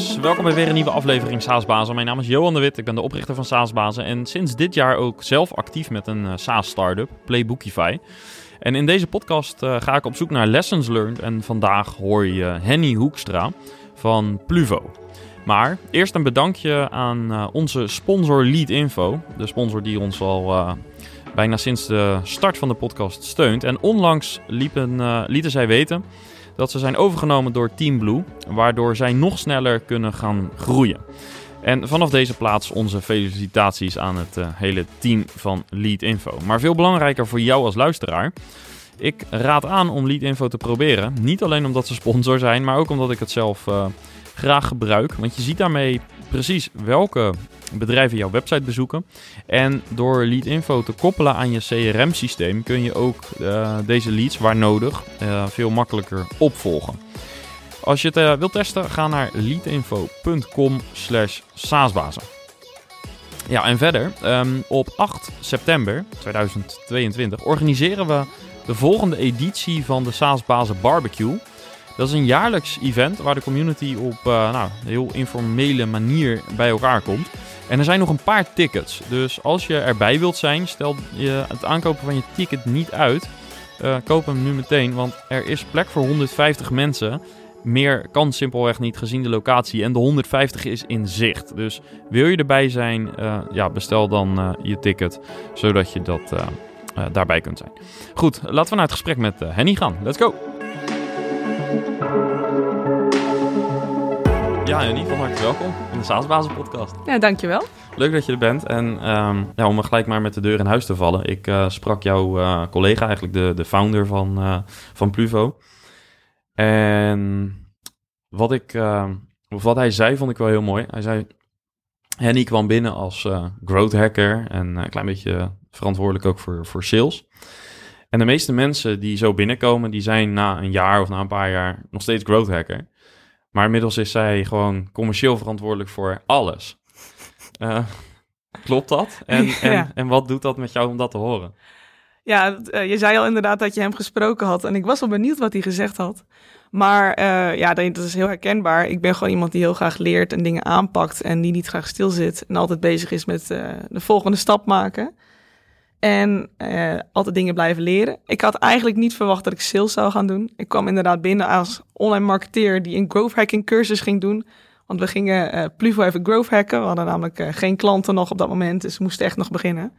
Welkom bij weer een nieuwe aflevering SaaSbazen. Mijn naam is Johan de Wit, ik ben de oprichter van SaaSbazen en sinds dit jaar ook zelf actief met een uh, SaaS-startup, Playbookify. En in deze podcast uh, ga ik op zoek naar lessons learned en vandaag hoor je Henny Hoekstra van Pluvo. Maar eerst een bedankje aan uh, onze sponsor Leadinfo, de sponsor die ons al bijna sinds de start van de podcast steunt. En onlangs liepen, lieten zij weten dat ze zijn overgenomen door Team Blue, waardoor zij nog sneller kunnen gaan groeien. En vanaf deze plaats onze felicitaties aan het uh, hele team van Lead Info. Maar veel belangrijker voor jou als luisteraar. Ik raad aan om Lead Info te proberen. Niet alleen omdat ze sponsor zijn, maar ook omdat ik het zelf uh, graag gebruik. Want je ziet daarmee precies welke bedrijven jouw website bezoeken. En door lead info te koppelen aan je CRM-systeem kun je ook uh, deze leads, waar nodig, uh, veel makkelijker opvolgen. Als je het uh, wilt testen, ga naar leadinfo.com slash saasbazen. Ja, en verder, um, op 8 september 2022 organiseren we de volgende editie van de Saasbazen Barbecue. Dat is een jaarlijks event waar de community op uh, nou, een heel informele manier bij elkaar komt. En er zijn nog een paar tickets. Dus als je erbij wilt zijn, stel je het aankopen van je ticket niet uit. Uh, koop hem nu meteen, want er is plek voor 150 mensen. Meer kan simpelweg niet gezien de locatie. En de 150 is in zicht. Dus wil je erbij zijn, uh, ja, bestel dan je ticket. Zodat je dat daarbij kunt zijn. Goed, laten we naar het gesprek met Henny gaan. Let's go! Ja, Henny, van harte welkom in de Saasbazen podcast. Ja, dankjewel. Leuk dat je er bent. En um, ja, om gelijk maar met de deur in huis te vallen. Ik uh, sprak jouw uh, collega, eigenlijk de, de founder van, uh, van Pluvo. En wat, ik, of wat hij zei, vond ik wel heel mooi. Hij zei, Henny kwam binnen als growth hacker en een klein beetje verantwoordelijk ook voor, voor sales. En de meeste mensen die zo binnenkomen, die zijn na een jaar of na een paar jaar nog steeds growth hacker. Maar inmiddels is zij gewoon commercieel verantwoordelijk voor alles. Uh, klopt dat? En, ja. en, en wat doet dat met jou om dat te horen? Ja, uh, je zei al inderdaad dat je hem gesproken had. En ik was wel benieuwd wat hij gezegd had. Maar uh, ja, dat is heel herkenbaar. Ik ben gewoon iemand die heel graag leert en dingen aanpakt. En die niet graag stilzit. En altijd bezig is met de volgende stap maken. En uh, altijd dingen blijven leren. Ik had eigenlijk niet verwacht dat ik sales zou gaan doen. Ik kwam inderdaad binnen als online marketeer die een growth hacking cursus ging doen. Want we gingen uh, Pluvo even growth hacken. We hadden namelijk uh, geen klanten nog op dat moment, dus we moesten echt nog beginnen.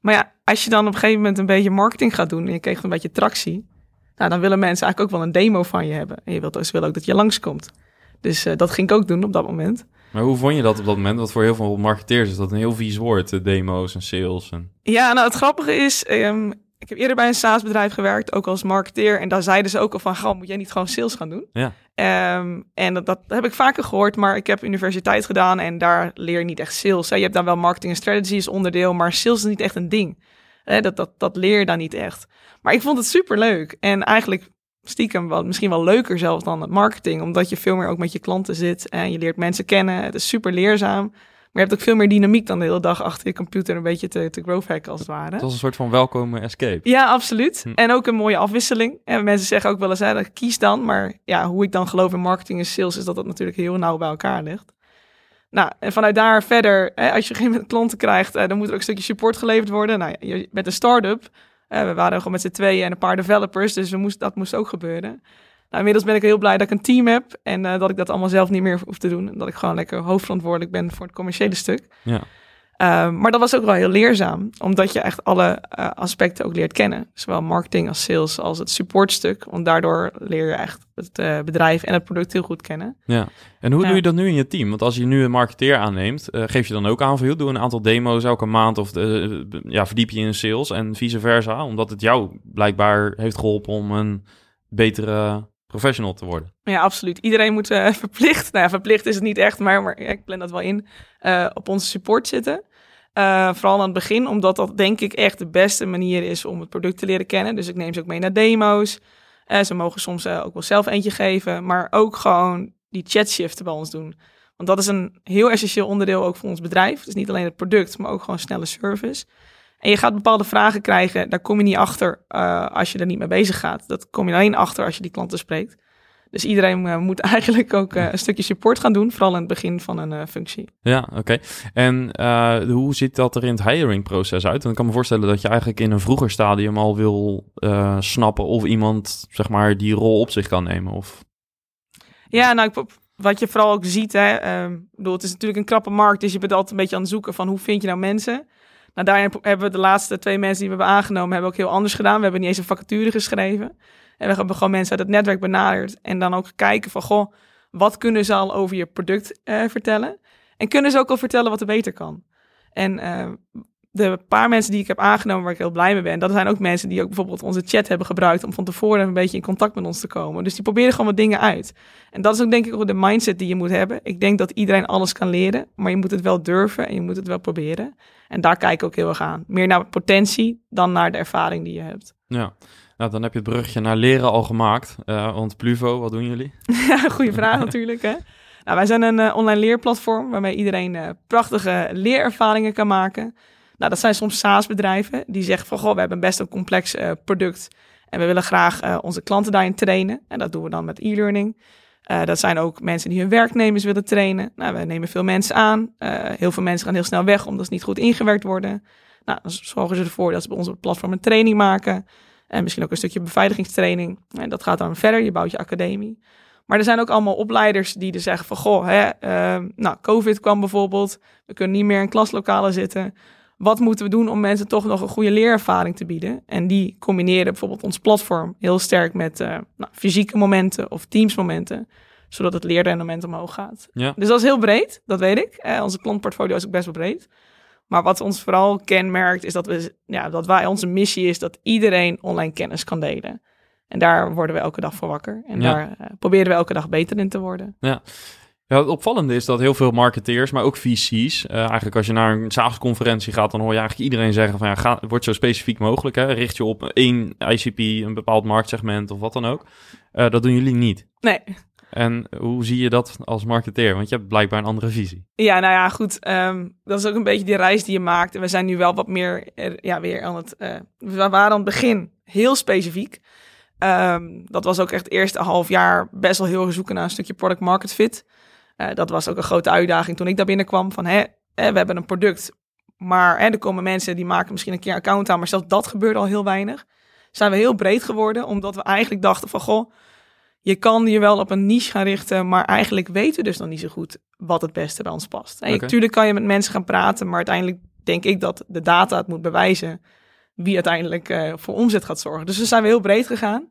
Maar ja, als je dan op een gegeven moment een beetje marketing gaat doen en je kreeg een beetje tractie, nou, dan willen mensen eigenlijk ook wel een demo van je hebben. En je wilt dus willen ook dat je langskomt. Dus dat ging ik ook doen op dat moment. Maar hoe vond je dat op dat moment? Want voor heel veel marketeers is dat een heel vies woord, de demo's en sales. En... Ja, nou het grappige is, um, ik heb eerder bij een SaaS-bedrijf gewerkt, ook als marketeer. En daar zeiden ze ook al van, goh, moet jij niet gewoon sales gaan doen? Ja. Um, en dat, dat, heb ik vaker gehoord, maar ik heb universiteit gedaan en daar leer je niet echt sales. Hè. Je hebt dan wel marketing en strategy als onderdeel, maar sales is niet echt een ding. Hè, dat, dat, dat leer je dan niet echt. Maar ik vond het super leuk. En eigenlijk stiekem wel, misschien wel leuker zelfs dan het marketing, omdat je veel meer ook met je klanten zit en je leert mensen kennen. Het is super leerzaam. Maar je hebt ook veel meer dynamiek dan de hele dag achter je computer een beetje te, te growth hacken als het ware. Het was een soort van welkome escape. Ja, absoluut. Hm. En ook een mooie afwisseling. En mensen zeggen ook wel eens, hè, kies dan. Maar ja, hoe ik dan geloof in marketing en sales is dat dat natuurlijk heel nauw bij elkaar ligt. Nou, en vanuit daar verder, hè, als je geen met klanten krijgt, eh, dan moet er ook een stukje support geleverd worden. Nou, je bent een start-up. Uh, we waren gewoon met z'n tweeën en een paar developers, dus we dat moest ook gebeuren. Nou, inmiddels ben ik heel blij dat ik een team heb en uh, dat ik dat allemaal zelf niet meer hoef te doen. En dat ik gewoon lekker hoofdverantwoordelijk ben voor het commerciële stuk. Ja. Uh, maar dat was ook wel heel leerzaam, omdat je echt alle uh, aspecten ook leert kennen. Zowel marketing als sales als het supportstuk. Want daardoor leer je echt het uh, bedrijf en het product heel goed kennen. Ja, en hoe ja. doe je dat nu in je team? Want als je nu een marketeer aanneemt, geef je dan ook aan van, joh, doe een aantal demo's elke maand of ja, verdiep je in sales en vice versa. Omdat het jou blijkbaar heeft geholpen om een betere professional te worden. Ja, absoluut. Iedereen moet uh, verplicht, nou ja, verplicht is het niet echt, maar, maar ik plan dat wel in, uh, op onze support zitten. Uh, vooral aan het begin, omdat dat denk ik echt de beste manier is om het product te leren kennen. Dus ik neem ze ook mee naar demo's. ze mogen soms ook wel zelf eentje geven, maar ook gewoon die chatshiften bij ons doen. Want dat is een heel essentieel onderdeel ook voor ons bedrijf. Dus niet alleen het product, maar ook gewoon snelle service. En je gaat bepaalde vragen krijgen, daar kom je niet achter als je er niet mee bezig gaat. Dat kom je alleen achter als je die klanten spreekt. Dus iedereen uh, moet eigenlijk ook uh, een stukje support gaan doen, vooral in het begin van een uh, functie. Ja, oké. En hoe ziet dat er in het hiring-proces uit? En ik kan me voorstellen dat je eigenlijk in een vroeger stadium al wil snappen of iemand zeg maar die rol op zich kan nemen. Of... Ja, nou, wat je vooral ook ziet, hè, ehm, bedoel, het is natuurlijk een krappe markt, dus je bent altijd een beetje aan het zoeken van hoe vind je nou mensen. Nou, daarin hebben we de laatste twee mensen die we hebben aangenomen, hebben ook heel anders gedaan. We hebben niet eens een vacature geschreven. En we hebben gewoon mensen uit het netwerk benaderd. En dan ook kijken van, goh, wat kunnen ze al over je product uh, vertellen? En kunnen ze ook al vertellen wat er beter kan? En uh, de paar mensen die ik heb aangenomen waar ik heel blij mee ben, dat zijn ook mensen die ook bijvoorbeeld onze chat hebben gebruikt om van tevoren een beetje in contact met ons te komen. Dus die proberen gewoon wat dingen uit. En dat is ook denk ik de mindset die je moet hebben. Ik denk dat iedereen alles kan leren, maar je moet het wel durven en je moet het wel proberen. En daar kijk ik ook heel erg aan. Meer naar potentie dan naar de ervaring die je hebt. Ja. Nou, dan heb je het brugje naar leren al gemaakt. Uh, want Pluvo, wat doen jullie? ja, goede vraag natuurlijk. Hè? Nou, wij zijn een uh, online leerplatform waarmee iedereen uh, prachtige leerervaringen kan maken. Nou, dat zijn soms SaaS-bedrijven die zeggen van, goh, we hebben best een complex product en we willen graag onze klanten daarin trainen. En dat doen we dan met e-learning. dat zijn ook mensen die hun werknemers willen trainen. Nou, we nemen veel mensen aan. heel veel mensen gaan heel snel weg omdat ze niet goed ingewerkt worden. Nou, dan zorgen ze ervoor dat ze bij ons op het platform een training maken. En misschien ook een stukje beveiligingstraining. En dat gaat dan verder. Je bouwt je academie. Maar er zijn ook allemaal opleiders die er zeggen van... Goh, hè, uh, nou, COVID kwam bijvoorbeeld. We kunnen niet meer in klaslokalen zitten. Wat moeten we doen om mensen toch nog een goede leerervaring te bieden? En die combineren bijvoorbeeld ons platform heel sterk met uh, nou, fysieke momenten of teamsmomenten zodat het leerrendement omhoog gaat. Ja. Dus dat is heel breed, dat weet ik. Eh, onze klantportfolio is ook best wel breed. Maar wat ons vooral kenmerkt is dat, we, ja, dat wij, onze missie is dat iedereen online kennis kan delen. En daar worden we elke dag voor wakker. En daar uh, proberen we elke dag beter in te worden. Ja. Ja, het opvallende is dat heel veel marketeers, maar ook VC's, uh, eigenlijk als je naar een SaaS-conferentie gaat, dan hoor je eigenlijk iedereen zeggen van ja, ga, word zo specifiek mogelijk. Hè? Richt je op één ICP, een bepaald marktsegment of wat dan ook. Uh, dat doen jullie niet. Nee. En hoe zie je dat als marketeer? Want je hebt blijkbaar een andere visie. Ja, nou ja, goed. Um, dat is ook een beetje die reis die je maakt. En we zijn nu wel wat meer, ja, weer aan het... Uh, we waren aan het begin heel specifiek. Um, dat was ook echt het eerste half jaar best wel heel zoeken naar een stukje product market fit. Uh, dat was ook een grote uitdaging toen ik daar binnenkwam. Van, hè, we hebben een product, maar er komen mensen die maken misschien een keer account aan. Maar zelfs dat gebeurde al heel weinig. Zijn we heel breed geworden, omdat we eigenlijk dachten van, goh je kan je wel op een niche gaan richten, maar eigenlijk weten we dus nog niet zo goed wat het beste bij ons past. En Natuurlijk kan je met mensen gaan praten, maar uiteindelijk denk ik dat de data het moet bewijzen wie uiteindelijk uh, voor omzet gaat zorgen. Dus we zijn we heel breed gegaan.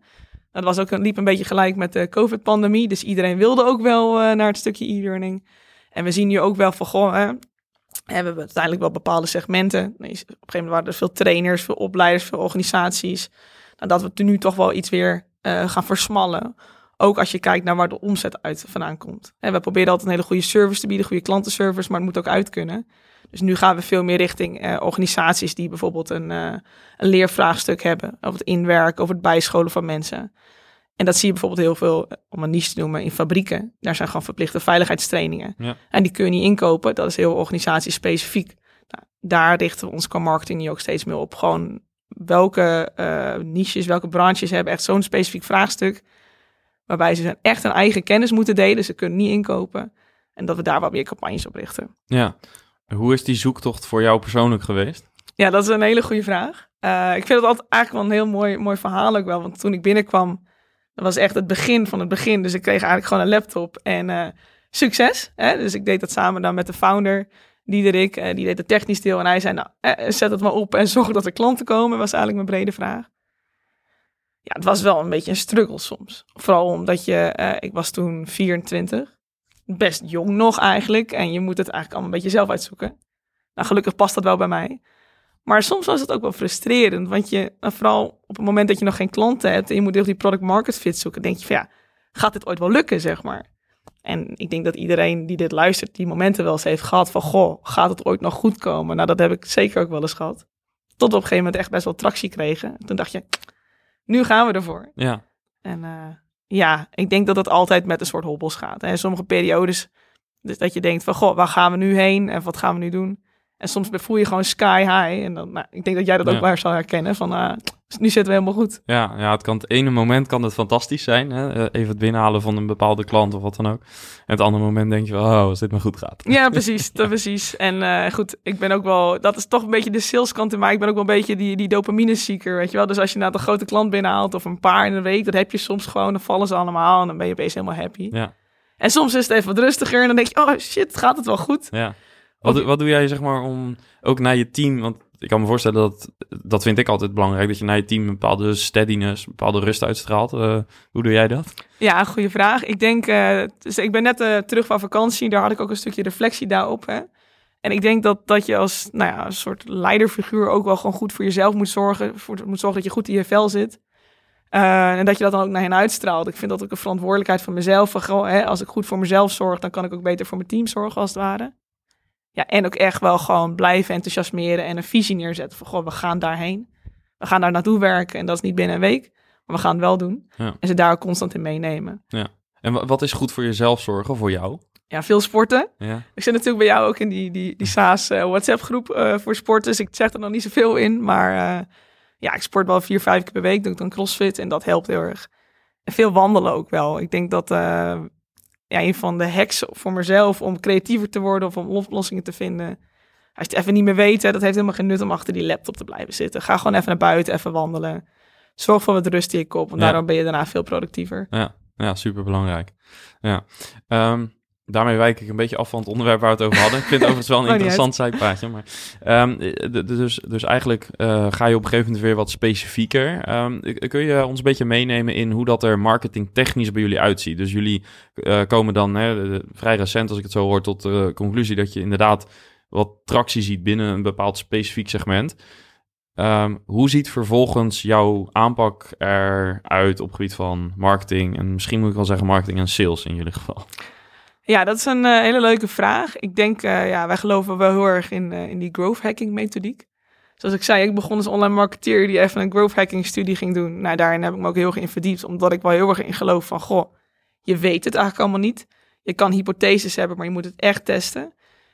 Dat was ook, liep een beetje gelijk met de COVID-pandemie. Dus iedereen wilde ook wel uh, naar het stukje e-learning. En we zien nu ook wel van, goh, hè, we hebben uiteindelijk wel bepaalde segmenten. op een gegeven moment waren er veel trainers, veel opleiders, veel organisaties. Nou, dat we nu toch wel iets weer uh, gaan versmallen. Ook als je kijkt naar waar de omzet uit vandaan komt. En we proberen altijd een hele goede service te bieden, goede klantenservice, maar het moet ook uit kunnen. Dus nu gaan we veel meer richting uh, organisaties die bijvoorbeeld een, uh, een leervraagstuk hebben. Over het inwerken, over het bijscholen van mensen. En dat zie je bijvoorbeeld heel veel, eh, om een niche te noemen, in fabrieken. Daar zijn gewoon verplichte veiligheidstrainingen. Ja. En die kun je niet inkopen. Dat is heel organisatiespecifiek. Nou, daar richten we ons qua marketing nu ook steeds meer op. Gewoon welke uh, niches, welke branches hebben echt zo'n specifiek vraagstuk Waarbij ze echt een eigen kennis moeten delen. Ze kunnen niet inkopen. En dat we daar wat meer campagnes op richten. Ja. Hoe is die zoektocht voor jou persoonlijk geweest? Ja, dat is een hele goede vraag. Uh, ik vind het altijd eigenlijk wel een heel mooi, mooi verhaal ook wel. Want toen ik binnenkwam, dat was echt het begin van het begin. Dus ik kreeg eigenlijk gewoon een laptop en uh, succes. Hè? Dus ik deed dat samen dan met de founder, Diederik. Uh, die deed het technisch deel. En hij zei, nou, zet het maar op en zorg dat er klanten komen. was eigenlijk mijn brede vraag ja, het was wel een beetje een struggle soms. Vooral omdat je, uh, ik was toen 24, best jong nog eigenlijk. En je moet het eigenlijk allemaal een beetje zelf uitzoeken. Nou, gelukkig past dat wel bij mij. Maar soms was het ook wel frustrerend. Want je, nou, vooral op het moment dat je nog geen klanten hebt en je moet heel die product market fit zoeken, denk je van ja, gaat dit ooit wel lukken, zeg maar. En ik denk dat iedereen die dit luistert, die momenten wel eens heeft gehad van, goh, gaat het ooit nog goed komen? Nou, dat heb ik zeker ook wel eens gehad. Tot op een gegeven moment echt best wel tractie kregen. Toen dacht je, nu gaan we ervoor. Ja. En uh, ja, ik denk dat het altijd met een soort hobbels gaat. En sommige periodes, dus dat je denkt van, goh, waar gaan we nu heen en wat gaan we nu doen? En soms voel je gewoon sky high. En dan, nou, ik denk dat jij dat ook maar zou herkennen. Van, uh, Dus nu zitten we helemaal goed. Ja, ja, het kan het ene moment kan het fantastisch zijn. Hè? eh, Even het binnenhalen van een bepaalde klant of wat dan ook. En het andere moment denk je wel, oh, als dit maar goed gaat. Ja, precies. dat precies. En eh, goed, ik ben ook wel... Dat is toch een beetje de saleskant in mij. Ik ben ook wel een beetje die, die dopamine-seeker, weet je wel. Dus als je nou een grote klant binnenhaalt of een paar in een week... dat heb je soms gewoon, dan vallen ze allemaal... en dan ben je opeens helemaal happy. Ja, En soms is het even wat rustiger en dan denk je... oh shit, gaat het wel goed? ja. Wat, doe- wat doe jij zeg maar om ook naar je team, want ik kan me voorstellen dat, dat vind ik altijd belangrijk, dat je naar je team een bepaalde steadiness, een bepaalde rust uitstraalt. Eh, hoe doe jij dat? Ja, goede vraag. Ik denk, eh, dus ik ben net eh, terug van vakantie. Daar had ik ook een stukje reflectie daarop. Hè? En ik denk dat, dat je als nou ja, een soort leiderfiguur ook wel gewoon goed voor jezelf moet zorgen. Voor, moet zorgen dat je goed in je vel zit. En dat je dat dan ook naar hen uitstraalt. Ik vind dat ook een verantwoordelijkheid van mezelf. Van, goh, hè, als ik goed voor mezelf zorg, dan kan ik ook beter voor mijn team zorgen, als het ware. Ja, en ook echt wel gewoon blijven enthousiasmeren en een visie neerzetten. Van, goh, we gaan daarheen. We gaan daar naartoe werken en dat is niet binnen een week. Maar we gaan het wel doen. Ja. En ze daar ook constant in meenemen. En wa- wat is goed voor jezelf zorgen, voor jou? Ja, veel sporten. Ja, Ik zit natuurlijk bij jou ook in die, die, die SAAS eh, WhatsApp-groep eh, voor sporters. Ik zeg er nog niet zoveel in, maar eh, ja, ik sport wel vier, vijf keer per week. Doe ik dan crossfit en dat helpt heel erg. En veel wandelen ook wel. Ik denk dat ja, een van de hacks voor mezelf om creatiever te worden of om oplossingen te vinden. Als je het even niet meer weet, hè, dat heeft helemaal geen nut om achter die laptop te blijven zitten. Ga gewoon even naar buiten, even wandelen. Zorg voor wat rust in je kop, want Ja. daarom ben je daarna veel productiever. ja, ja super belangrijk. Ja. Ehm, daarmee wijk ik een beetje af van het onderwerp waar we het over hadden. Ik vind het overigens wel een interessant zijpaadje. Maar, eh, d- dus, dus eigenlijk eh, ga je op een gegeven moment weer wat specifieker. Ehm, k- kun je ons een beetje meenemen in hoe dat er marketingtechnisch bij jullie uitziet? Dus jullie eh, komen dan hè, vrij recent, als ik het zo hoor, tot de conclusie dat je inderdaad wat tractie ziet binnen een bepaald specifiek segment. Ehm, hoe ziet vervolgens jouw aanpak eruit op het gebied van marketing? En misschien moet ik wel zeggen marketing en sales in jullie geval. Ja, dat is een eh, hele leuke vraag. Ik denk, eh, ja, wij geloven wel heel erg in, eh, in die growth hacking methodiek. Zoals ik zei, ik begon als online marketeer die even een growth hacking studie ging doen. Nou, daarin heb ik me ook heel erg in verdiept, omdat ik wel heel erg in geloof van, goh, je weet het eigenlijk allemaal niet. Je kan hypotheses hebben, maar je moet het echt testen.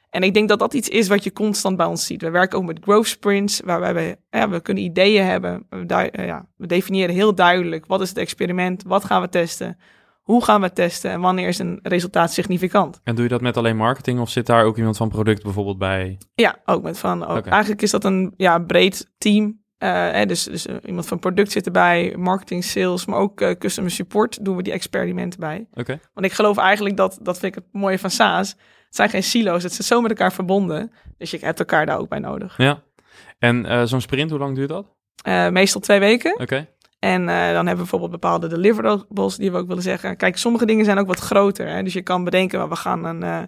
En ik denk dat dat iets is wat je constant bij ons ziet. We werken ook met growth sprints, waarbij we, ja, we kunnen ideeën hebben. Ja, we definiëren heel duidelijk, wat is het experiment, wat gaan we testen, hoe gaan we testen en wanneer is een resultaat significant. En doe je dat met alleen marketing of zit daar ook iemand van product bijvoorbeeld bij? Ja, ook met van. Ook. Eigenlijk is dat een ja, breed team. Eh, hè, dus dus eh, iemand van product zit erbij, marketing, sales, maar ook eh, customer support doen we die experimenten bij. Oké. Want ik geloof eigenlijk dat, dat vind ik het mooie van SaaS. Het zijn geen silo's, het zit zo met elkaar verbonden. Dus je hebt elkaar daar ook bij nodig. Ja. En zo'n sprint, hoe lang duurt dat? Meestal twee weken. Oké. En eh, dan hebben we bijvoorbeeld bepaalde deliverables die we ook willen zeggen. Kijk, sommige dingen zijn ook wat groter. Hè? Dus je kan bedenken, we gaan een... eh,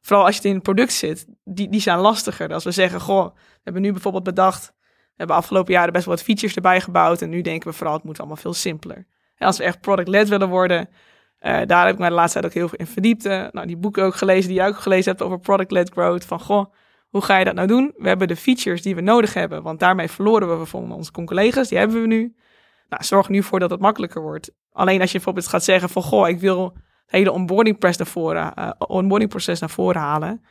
vooral als je het in het product zit, die, die zijn lastiger. Als we zeggen, goh, we hebben nu bijvoorbeeld bedacht... We hebben afgelopen jaren best wel wat features erbij gebouwd. En nu denken we vooral, het moet allemaal veel simpeler. En als we echt product-led willen worden... eh, daar heb ik mij de laatste tijd ook heel veel in verdiept. nou, die boeken ook gelezen die jij ook gelezen hebt over product-led growth. Van, goh, hoe ga je dat nou doen? We hebben de features die we nodig hebben. Want daarmee verloren we van onze collega's. Die hebben we nu. Nou, zorg nu voor dat het makkelijker wordt. Alleen als je bijvoorbeeld gaat zeggen van... Goh, ik wil het hele onboarding, press naar voren, eh, onboarding proces naar voren halen.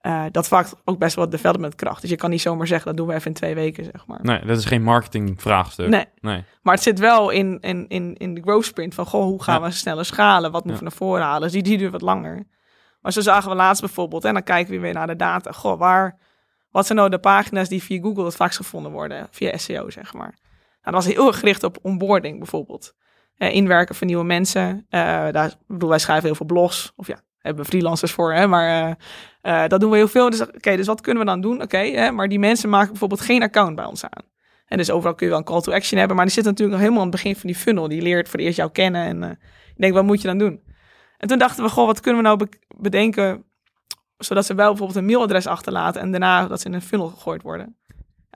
eh, dat vaak ook best wel wat development kracht. Dus je kan niet zomaar zeggen, dat doen we even in twee weken, zeg maar. Nee, dat is geen marketingvraagstuk. Nee. Nee. Maar het zit wel in, in, in, in de growth sprint van... Goh, hoe gaan Ja. we sneller schalen? Wat moeten Ja. we naar voren halen? Dus die, die duurt wat langer. Maar zo zagen we laatst bijvoorbeeld... en dan kijken we weer naar de data. Goh, waar, wat zijn nou de pagina's die via Google het vaakst gevonden worden? Via SEO, zeg maar. Nou, dat was heel erg gericht op onboarding bijvoorbeeld. Eh, inwerken van nieuwe mensen. Eh, daar, bedoel, wij schrijven heel veel blogs. Of ja, hebben freelancers voor. Hè, maar eh, dat doen we heel veel. Dus oké, dus wat kunnen we dan doen? Oké, hè, maar die mensen maken bijvoorbeeld geen account bij ons aan. En dus overal kun je wel een call to action hebben. Maar die zit natuurlijk nog helemaal aan het begin van die funnel. Die leert voor het eerst jou kennen. En ik denk, wat moet je dan doen? En toen dachten we, goh, wat kunnen we nou be- bedenken... zodat ze wel bijvoorbeeld een mailadres achterlaten... en daarna dat ze in een funnel gegooid worden.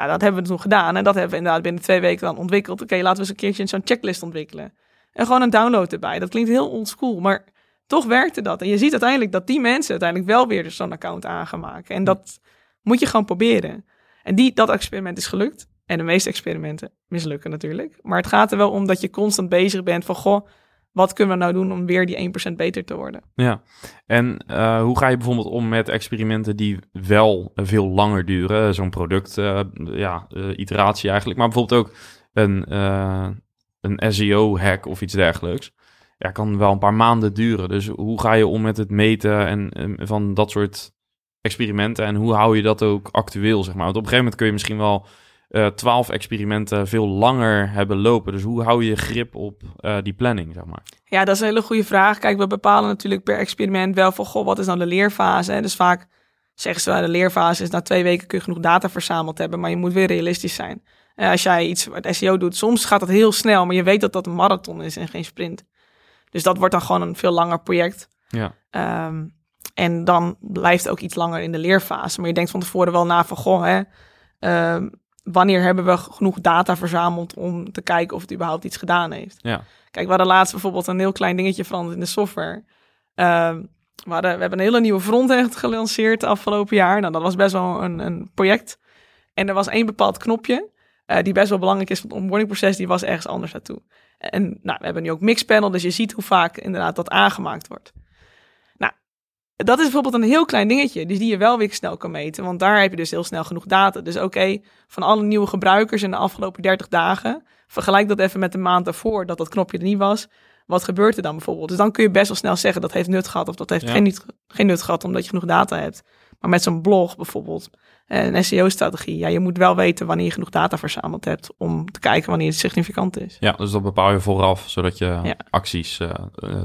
Ja, dat hebben we toen gedaan. En dat hebben we inderdaad binnen twee weken dan ontwikkeld. Oké, laten we eens een keertje zo'n checklist ontwikkelen. En gewoon een download erbij. Dat klinkt heel oldschool, maar toch werkte dat. En je ziet uiteindelijk dat die mensen uiteindelijk wel weer zo'n account aan gaan maken. En dat moet je gewoon proberen. En die, dat experiment is gelukt. En de meeste experimenten mislukken natuurlijk. Maar het gaat er wel om dat je constant bezig bent van... goh, wat kunnen we nou doen om weer die 1% beter te worden? Ja. En eh, hoe ga je bijvoorbeeld om met experimenten die wel veel langer duren? Zo'n product, eh, ja, eh, iteratie eigenlijk. Maar bijvoorbeeld ook een, een SEO-hack of iets dergelijks, ja, kan wel een paar maanden duren. Dus hoe ga je om met het meten en, en van dat soort experimenten en hoe hou je dat ook actueel, zeg maar? Want op een gegeven moment kun je misschien wel eh, twaalf experimenten veel langer hebben lopen. Dus hoe hou je grip op eh, die planning, zeg maar? Ja, dat is een hele goede vraag. Kijk, we bepalen natuurlijk per experiment wel van, goh, wat is dan de leerfase? En dus vaak zeggen ze, de leerfase is na twee weken kun je genoeg data verzameld hebben, maar je moet weer realistisch zijn. En als jij iets met SEO doet, soms gaat dat heel snel, maar je weet dat dat een marathon is en geen sprint. Dus dat wordt dan gewoon een veel langer project. Ja. Ehm, en dan blijft het ook iets langer in de leerfase. Maar je denkt van tevoren wel na van, goh, hè, ehm, wanneer hebben we genoeg data verzameld om te kijken of het überhaupt iets gedaan heeft. Ja. Kijk, we hadden laatst bijvoorbeeld een heel klein dingetje veranderd in de software. Ehm, we, hadden, we hebben een hele nieuwe frontend gelanceerd afgelopen jaar. Nou, dat was best wel een, een project. En er was één bepaald knopje, uh, die best wel belangrijk is voor het onboardingproces, die was ergens anders naartoe. En nou, we hebben nu ook Mixpanel, dus je ziet hoe vaak inderdaad dat aangemaakt wordt. Dat is bijvoorbeeld een heel klein dingetje, dus die je wel weer snel kan meten, want daar heb je dus heel snel genoeg data. Dus oké, van alle nieuwe gebruikers in de afgelopen 30 dagen, vergelijk dat even met de maand daarvoor dat dat knopje er niet was. Wat gebeurt er dan bijvoorbeeld? Dus dan kun je best wel snel zeggen dat heeft nut gehad of dat heeft Ja. geen, geen nut gehad omdat je genoeg data hebt. Maar met zo'n blog bijvoorbeeld, een SEO-strategie, ja, je moet wel weten wanneer je genoeg data verzameld hebt om te kijken wanneer het significant is. ja, dus dat bepaal je vooraf, zodat je Ja. acties eh, eh,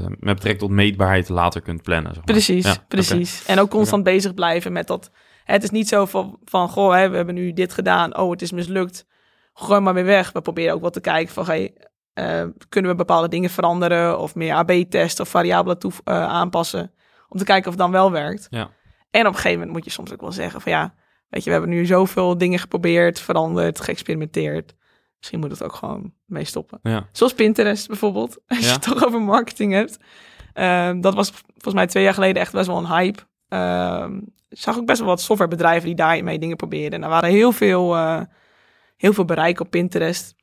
met betrekking tot meetbaarheid later kunt plannen. Zeg maar. Precies, Ja, precies. En ook constant bezig blijven met dat. Het is niet zo van, van goh, hè, we hebben nu dit gedaan. Oh, het is mislukt. Gooi maar weer weg. We proberen ook wel te kijken van, hey, eh, kunnen we bepaalde dingen veranderen of meer AB-testen of variabelen toe, aanpassen om te kijken of het dan wel werkt. Ja. En op een gegeven moment moet je soms ook wel zeggen van, ja, weet je, we hebben nu zoveel dingen geprobeerd, veranderd, geëxperimenteerd. Misschien moet het ook gewoon mee stoppen. Ja. Zoals Pinterest bijvoorbeeld. Als je het toch over marketing hebt. Ehm, dat was volgens mij twee jaar geleden echt best wel een hype. Ik zag ook best wel wat softwarebedrijven die daarmee dingen probeerden. En er waren heel veel, eh, heel veel bereik op Pinterest.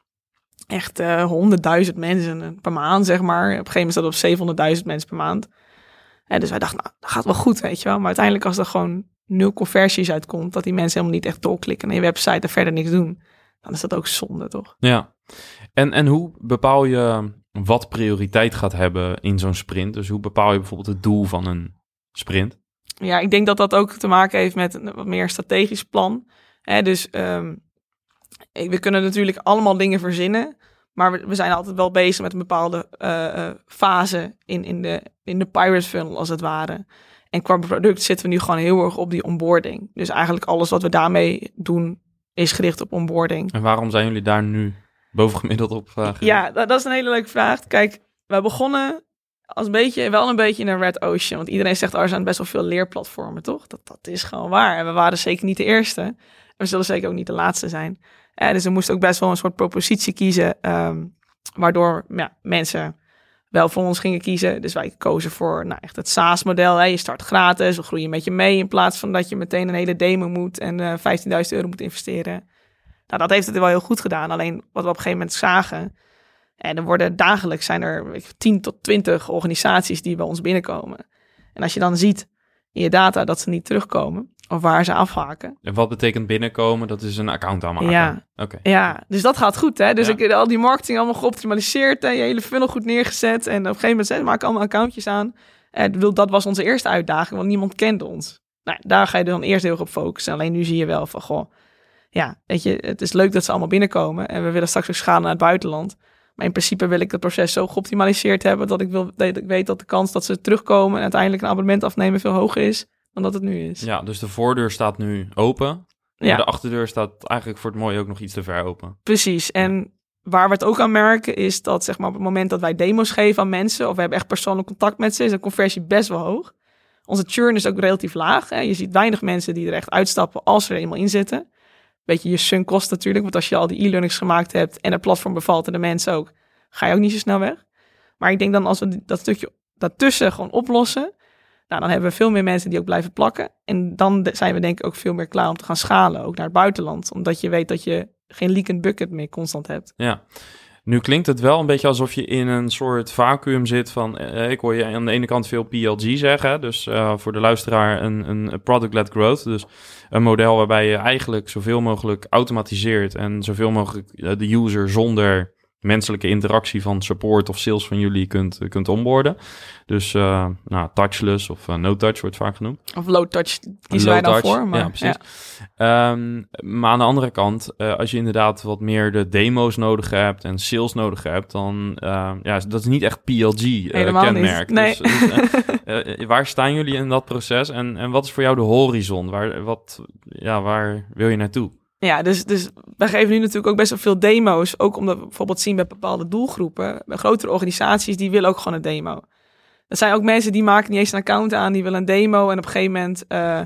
Echt eh, honderdduizend mensen per maand, zeg maar. Op een gegeven moment zat het op 700.000 mensen per maand. En dus wij dachten, nou, dat gaat wel goed, weet je wel. Maar uiteindelijk als er gewoon nul conversies uitkomt... dat die mensen helemaal niet echt doorklikken naar je website en verder niks doen... dan is dat ook zonde, toch? Ja. En, en hoe bepaal je wat prioriteit gaat hebben in zo'n sprint? Dus hoe bepaal je bijvoorbeeld het doel van een sprint? Ja, ik denk dat dat ook te maken heeft met een wat meer strategisch plan. Dus ehm, eh, we kunnen natuurlijk allemaal dingen verzinnen. Maar we, we zijn altijd wel bezig met een bepaalde eh, eh, fase in, in, de, in de pirate funnel, als het ware. En qua product zitten we nu gewoon heel erg op die onboarding. Dus eigenlijk alles wat we daarmee doen, is gericht op onboarding. En waarom zijn jullie daar nu bovengemiddeld op uh? Ja, dat, dat is een hele leuke vraag. Kijk, we begonnen als een beetje, wel een beetje in een red ocean. Want iedereen zegt, oh, er zijn best wel veel leerplatformen, toch? Dat, dat is gewoon waar. En we waren zeker niet de eerste. En we zullen zeker ook niet de laatste zijn. Eh, dus we moesten ook best wel een soort propositie kiezen. ehm, waardoor ja, mensen wel voor ons gingen kiezen. Dus wij kozen voor nou, echt het SaaS-model. Je start gratis, we groeien met je mee. In plaats van dat je meteen een hele demo moet en eh 15.000 euro moet investeren. Nou, dat heeft het wel heel goed gedaan. Alleen wat we op een gegeven moment zagen. En er worden dagelijks zijn er weet je, 10 tot 20 organisaties die bij ons binnenkomen. En als je dan ziet in je data dat ze niet terugkomen. Of waar ze afhaken. En wat betekent binnenkomen? Dat is een account aanmaken. Ja. Oké. Ja, dus dat gaat goed. Hè? Dus Ja. ik al die marketing allemaal geoptimaliseerd. En je hele funnel goed neergezet. En op een gegeven moment zei, maak allemaal accountjes aan. En bedoel, dat was onze eerste uitdaging, want niemand kende ons. Nou, daar ga je dan eerst heel erg op focussen. Alleen nu zie je wel van, goh, ja, weet je, het is leuk dat ze allemaal binnenkomen. En we willen straks ook schalen naar het buitenland. Maar in principe wil ik het proces zo geoptimaliseerd hebben dat ik, wil, dat ik weet dat de kans dat ze terugkomen en uiteindelijk een abonnement afnemen veel hoger is dan dat het nu is. Ja, dus de voordeur staat nu open. Ja. Maar de achterdeur staat eigenlijk voor het mooie ook nog iets te ver open. Precies. En waar we het ook aan merken is dat zeg maar, op het moment dat wij demo's geven aan mensen of we hebben echt persoonlijk contact met ze, is de conversie best wel hoog. Onze churn is ook relatief laag. Hè. Je ziet weinig mensen die er echt uitstappen als ze er eenmaal in zitten. Beetje je sunk kost natuurlijk, want als je al die e-learnings gemaakt hebt en het platform bevalt en de mensen ook, ga je ook niet zo snel weg. Maar ik denk dan als we dat stukje daartussen gewoon oplossen, nou, dan hebben we veel meer mensen die ook blijven plakken. En dan zijn we denk ik ook veel meer klaar om te gaan schalen, ook naar het buitenland. Omdat je weet dat je geen leak bucket meer constant hebt. Ja. Nu klinkt het wel een beetje alsof je in een soort vacuüm zit van... eh, ik hoor je aan de ene kant veel PLG zeggen. Dus eh, voor de luisteraar een, een product-led growth. Dus een model waarbij je eigenlijk zoveel mogelijk automatiseert... en zoveel mogelijk eh, de user zonder menselijke interactie van support of sales van jullie kunt, kunt onboarden. Dus eh, nou, touchless of eh, no touch wordt vaak genoemd. Of low touch kiezen wij Low dan touch, voor. Maar, ja, precies. Ehm, maar aan de andere kant, eh, als je inderdaad wat meer de demo's nodig hebt en sales nodig hebt, dan uh, ja, dat is niet echt PLG-kenmerk. nee. Dus, uh, uh, waar staan jullie in dat proces en, en wat is voor jou de horizon? Waar, wat, ja, waar wil je naartoe? Ja, dus, dus wij geven nu natuurlijk ook best wel veel demo's. Ook omdat we bijvoorbeeld zien bij bepaalde doelgroepen. Bij grotere organisaties, die willen ook gewoon een demo. Dat zijn ook mensen die maken niet eens een account aan. Die willen een demo en op een gegeven moment uh,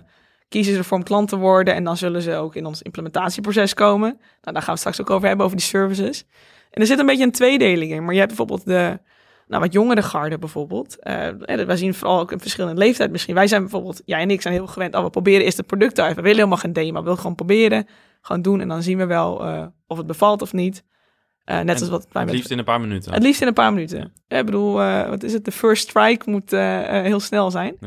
kiezen ze ervoor om klant te worden. En dan zullen ze ook in ons implementatieproces komen. Nou, daar gaan we straks ook over hebben, over die services. En er zit een beetje een tweedeling in. Maar je hebt bijvoorbeeld de nou, wat jongere garde bijvoorbeeld. Uh, wij zien vooral ook een verschillende leeftijd misschien. Wij zijn bijvoorbeeld, jij en ik zijn heel gewend, oh, we proberen eerst het product uit. We willen helemaal geen demo, we willen gewoon proberen, gewoon doen en dan zien we wel uh, of het bevalt of niet. Uh, net en als wat wij Het liefst in een paar minuten. Het liefst in een paar minuten. Ja. Ik bedoel, wat is het? De first strike moet heel snel zijn.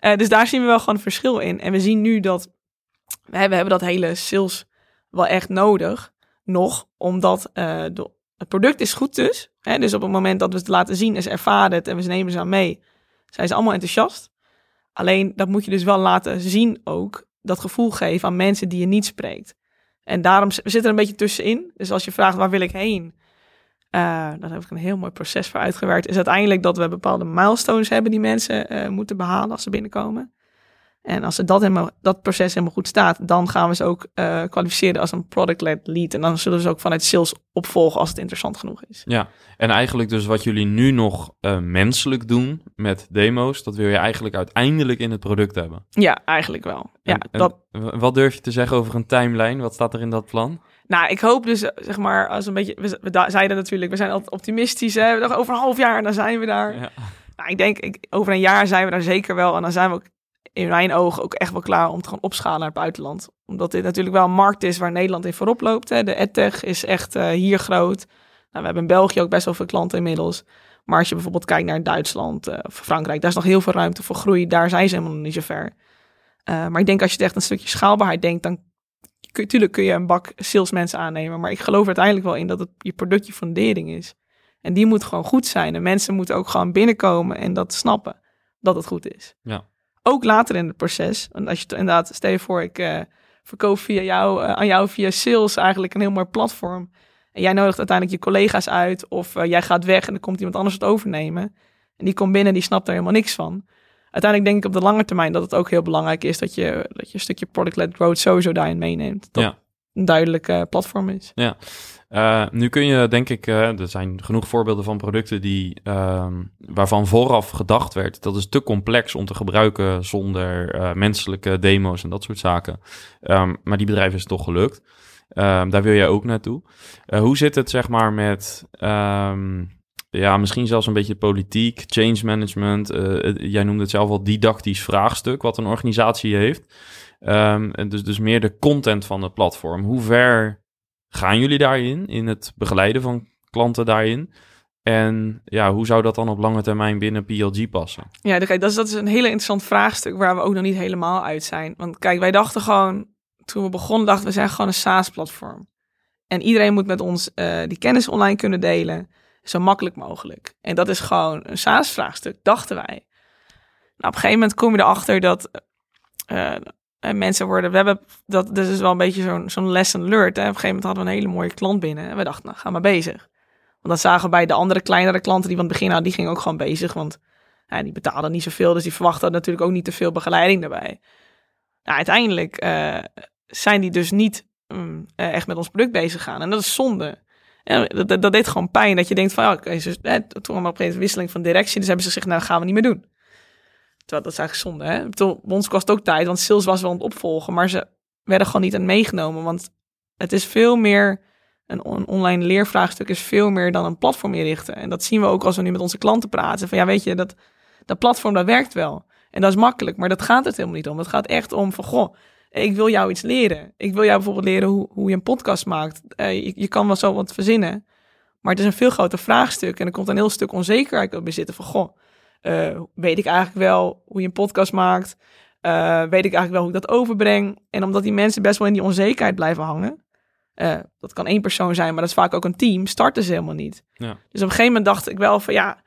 Ja. dus daar zien we wel gewoon een verschil in. En we zien nu dat we hebben, we hebben dat hele sales wel echt nodig, nog, omdat de het product is goed dus. Hè? Dus op het moment dat we het laten zien en ze ervaren het en we nemen ze aan mee, zijn ze allemaal enthousiast. Alleen dat moet je dus wel laten zien ook, dat gevoel geven aan mensen die je niet spreekt. En daarom zitten er een beetje tussenin. Dus als je vraagt waar wil ik heen, uh, daar heb ik een heel mooi proces voor uitgewerkt. Is uiteindelijk dat we bepaalde milestones hebben die mensen uh, moeten behalen als ze binnenkomen. En als dat, helemaal, dat proces helemaal goed staat, dan gaan we ze ook uh, kwalificeren als een product-led lead. En dan zullen ze ook vanuit sales opvolgen als het interessant genoeg is. Ja, en eigenlijk dus wat jullie nu nog uh, menselijk doen met demo's, dat wil je eigenlijk uiteindelijk in het product hebben. Ja, eigenlijk wel. Ja, en, en dat... Wat durf je te zeggen over een timeline? Wat staat er in dat plan? Nou, ik hoop dus, zeg maar, als een beetje. We, we zeiden natuurlijk, we zijn altijd optimistisch. Hè? We dachten over een half jaar en dan zijn we daar. Ja. Nou, ik denk, ik, over een jaar zijn we daar zeker wel. En dan zijn we ook in mijn ogen ook echt wel klaar om te gaan opschalen naar het buitenland. Omdat dit natuurlijk wel een markt is waar Nederland in voorop loopt. Hè. De edtech is echt uh, hier groot. Nou, we hebben in België ook best wel veel klanten inmiddels. Maar als je bijvoorbeeld kijkt naar Duitsland uh, of Frankrijk, daar is nog heel veel ruimte voor groei. Daar zijn ze helemaal nog niet zo ver. Uh, maar ik denk als je echt een stukje schaalbaarheid denkt, dan kun, tuurlijk kun je een bak salesmensen aannemen. Maar ik geloof uiteindelijk wel in dat het je product je fundering is. En die moet gewoon goed zijn. En mensen moeten ook gewoon binnenkomen en dat snappen dat het goed is. Ja ook later in het proces. En als je inderdaad, stel je voor, ik uh, verkoop via jou, uh, aan jou via sales eigenlijk een heel mooi platform. En jij nodigt uiteindelijk je collega's uit, of uh, jij gaat weg en dan komt iemand anders het overnemen. En die komt binnen, die snapt er helemaal niks van. Uiteindelijk denk ik op de lange termijn dat het ook heel belangrijk is dat je, dat je een stukje product-led growth sowieso daarin meeneemt. Dat ja. een duidelijk platform is. Ja. Uh, nu kun je, denk ik, uh, er zijn genoeg voorbeelden van producten die, uh, waarvan vooraf gedacht werd. Dat is te complex om te gebruiken zonder uh, menselijke demo's en dat soort zaken. Um, maar die bedrijven is het toch gelukt. Um, daar wil jij ook naartoe. hoe zit het, zeg maar, met. Ja, misschien zelfs een beetje politiek, change management. jij noemde het zelf al didactisch vraagstuk wat een organisatie heeft. dus, dus meer de content van het platform. Hoe ver Gaan jullie daarin, in het begeleiden van klanten daarin? En ja, hoe zou dat dan op lange termijn binnen PLG passen? Ja, dat is, dat is een hele interessant vraagstuk waar we ook nog niet helemaal uit zijn. Want kijk, wij dachten gewoon, toen we begonnen, dachten we zijn gewoon een SaaS-platform. En iedereen moet met ons uh, die kennis online kunnen delen, zo makkelijk mogelijk. En dat is gewoon een SaaS-vraagstuk, dachten wij. Nou, op een gegeven moment kom je erachter dat uh, en mensen worden, we hebben, dat, dat is wel een beetje zo'n zo'n lesson learned. Hè. Op een gegeven moment hadden we een hele mooie klant binnen. En we dachten, nou, ga maar bezig. Want dat zagen we bij de andere kleinere klanten die van het begin hadden, die gingen ook gewoon bezig. Want ja, die betaalden niet zoveel, dus die verwachten natuurlijk ook niet te veel begeleiding daarbij. Nou, uiteindelijk uh, zijn die dus niet um, echt met ons product bezig gaan. En dat is zonde. En dat, dat, deed gewoon pijn, dat je denkt van, ja, dus, toen op een gegeven moment wisseling van directie, dus hebben ze gezegd, nou, dat gaan we niet meer doen. Terwijl dat is eigenlijk zonde. Hè? Bedoel, ons kost ook tijd, want sales was wel aan het opvolgen, maar ze werden gewoon niet aan meegenomen. Want het is veel meer, een online leervraagstuk is veel meer dan een platform inrichten. En dat zien we ook als we nu met onze klanten praten. Van ja, weet je, dat, dat platform dat werkt wel. En dat is makkelijk, maar dat gaat het helemaal niet om. Het gaat echt om van, goh, ik wil jou iets leren. Ik wil jou bijvoorbeeld leren hoe, hoe je een podcast maakt. Je, je kan wel zo wat verzinnen. Maar het is een veel groter vraagstuk en er komt een heel stuk onzekerheid op zitten van, goh, uh, weet ik eigenlijk wel hoe je een podcast maakt? Uh, weet ik eigenlijk wel hoe ik dat overbreng? En omdat die mensen best wel in die onzekerheid blijven hangen, uh, dat kan één persoon zijn, maar dat is vaak ook een team, starten ze helemaal niet. Ja. Dus op een gegeven moment dacht ik wel van, ja,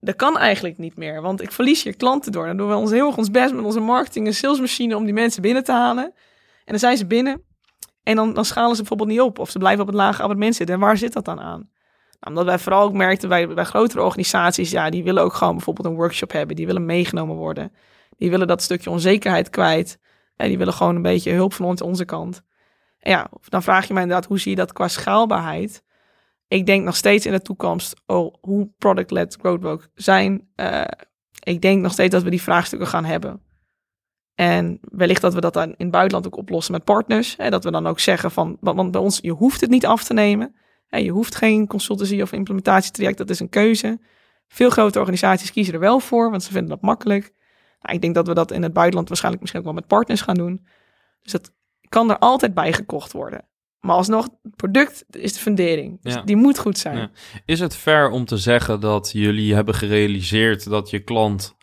dat kan eigenlijk niet meer, want ik verlies je klanten door. Dan doen we ons heel erg ons best met onze marketing en salesmachine om die mensen binnen te halen. En dan zijn ze binnen en dan, dan schalen ze bijvoorbeeld niet op of ze blijven op het lage abonnement zitten. En waar zit dat dan aan? Nou, omdat wij vooral ook merkten bij, bij grotere organisaties, ja, die willen ook gewoon bijvoorbeeld een workshop hebben. Die willen meegenomen worden. Die willen dat stukje onzekerheid kwijt. En die willen gewoon een beetje hulp van ons, onze kant. Ja, dan vraag je mij inderdaad, hoe zie je dat qua schaalbaarheid? Ik denk nog steeds in de toekomst, oh, hoe product-led growth ook zijn. Uh, ik denk nog steeds dat we die vraagstukken gaan hebben. En wellicht dat we dat dan in het buitenland ook oplossen met partners. Hè, dat we dan ook zeggen van, want bij ons, je hoeft het niet af te nemen. Je hoeft geen consultancy of implementatietraject, dat is een keuze. Veel grote organisaties kiezen er wel voor, want ze vinden dat makkelijk. Nou, ik denk dat we dat in het buitenland waarschijnlijk misschien ook wel met partners gaan doen. Dus dat kan er altijd bij gekocht worden. Maar alsnog, het product is de fundering. Dus Ja. die moet goed zijn. Ja. Is het fair om te zeggen dat jullie hebben gerealiseerd dat je klant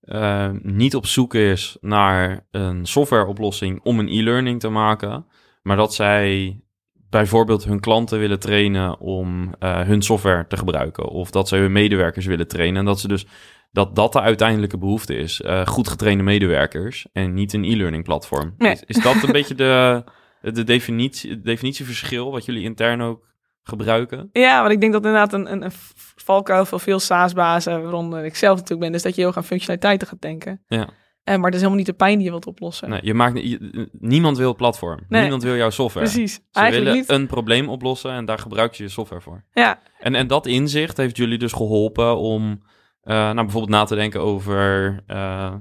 eh, niet op zoek is naar een softwareoplossing om een e-learning te maken, maar dat zij bijvoorbeeld hun klanten willen trainen om eh, hun software te gebruiken, of dat ze hun medewerkers willen trainen en dat ze dus dat dat de uiteindelijke behoefte is, eh, goed getrainde medewerkers en niet een e-learning platform. Nee. Is, is dat een beetje de, de definitie, definitieverschil wat jullie intern ook gebruiken? Ja, want ik denk dat inderdaad een, een, een valkuil voor veel SaaS-bazen, waaronder ik zelf natuurlijk ben, is dat je heel gaan functionaliteiten gaat denken. Ja. En, maar dat is helemaal niet de pijn die je wilt oplossen. Nee, je maakt, je- niemand wil het platform. Nee. Niemand wil jouw software. Precies. Ze Eigenlijk willen niet. een probleem oplossen en daar gebruik je je software voor. Ja, En, en dat inzicht heeft jullie dus geholpen om eh, nou, bijvoorbeeld na te denken over... eh,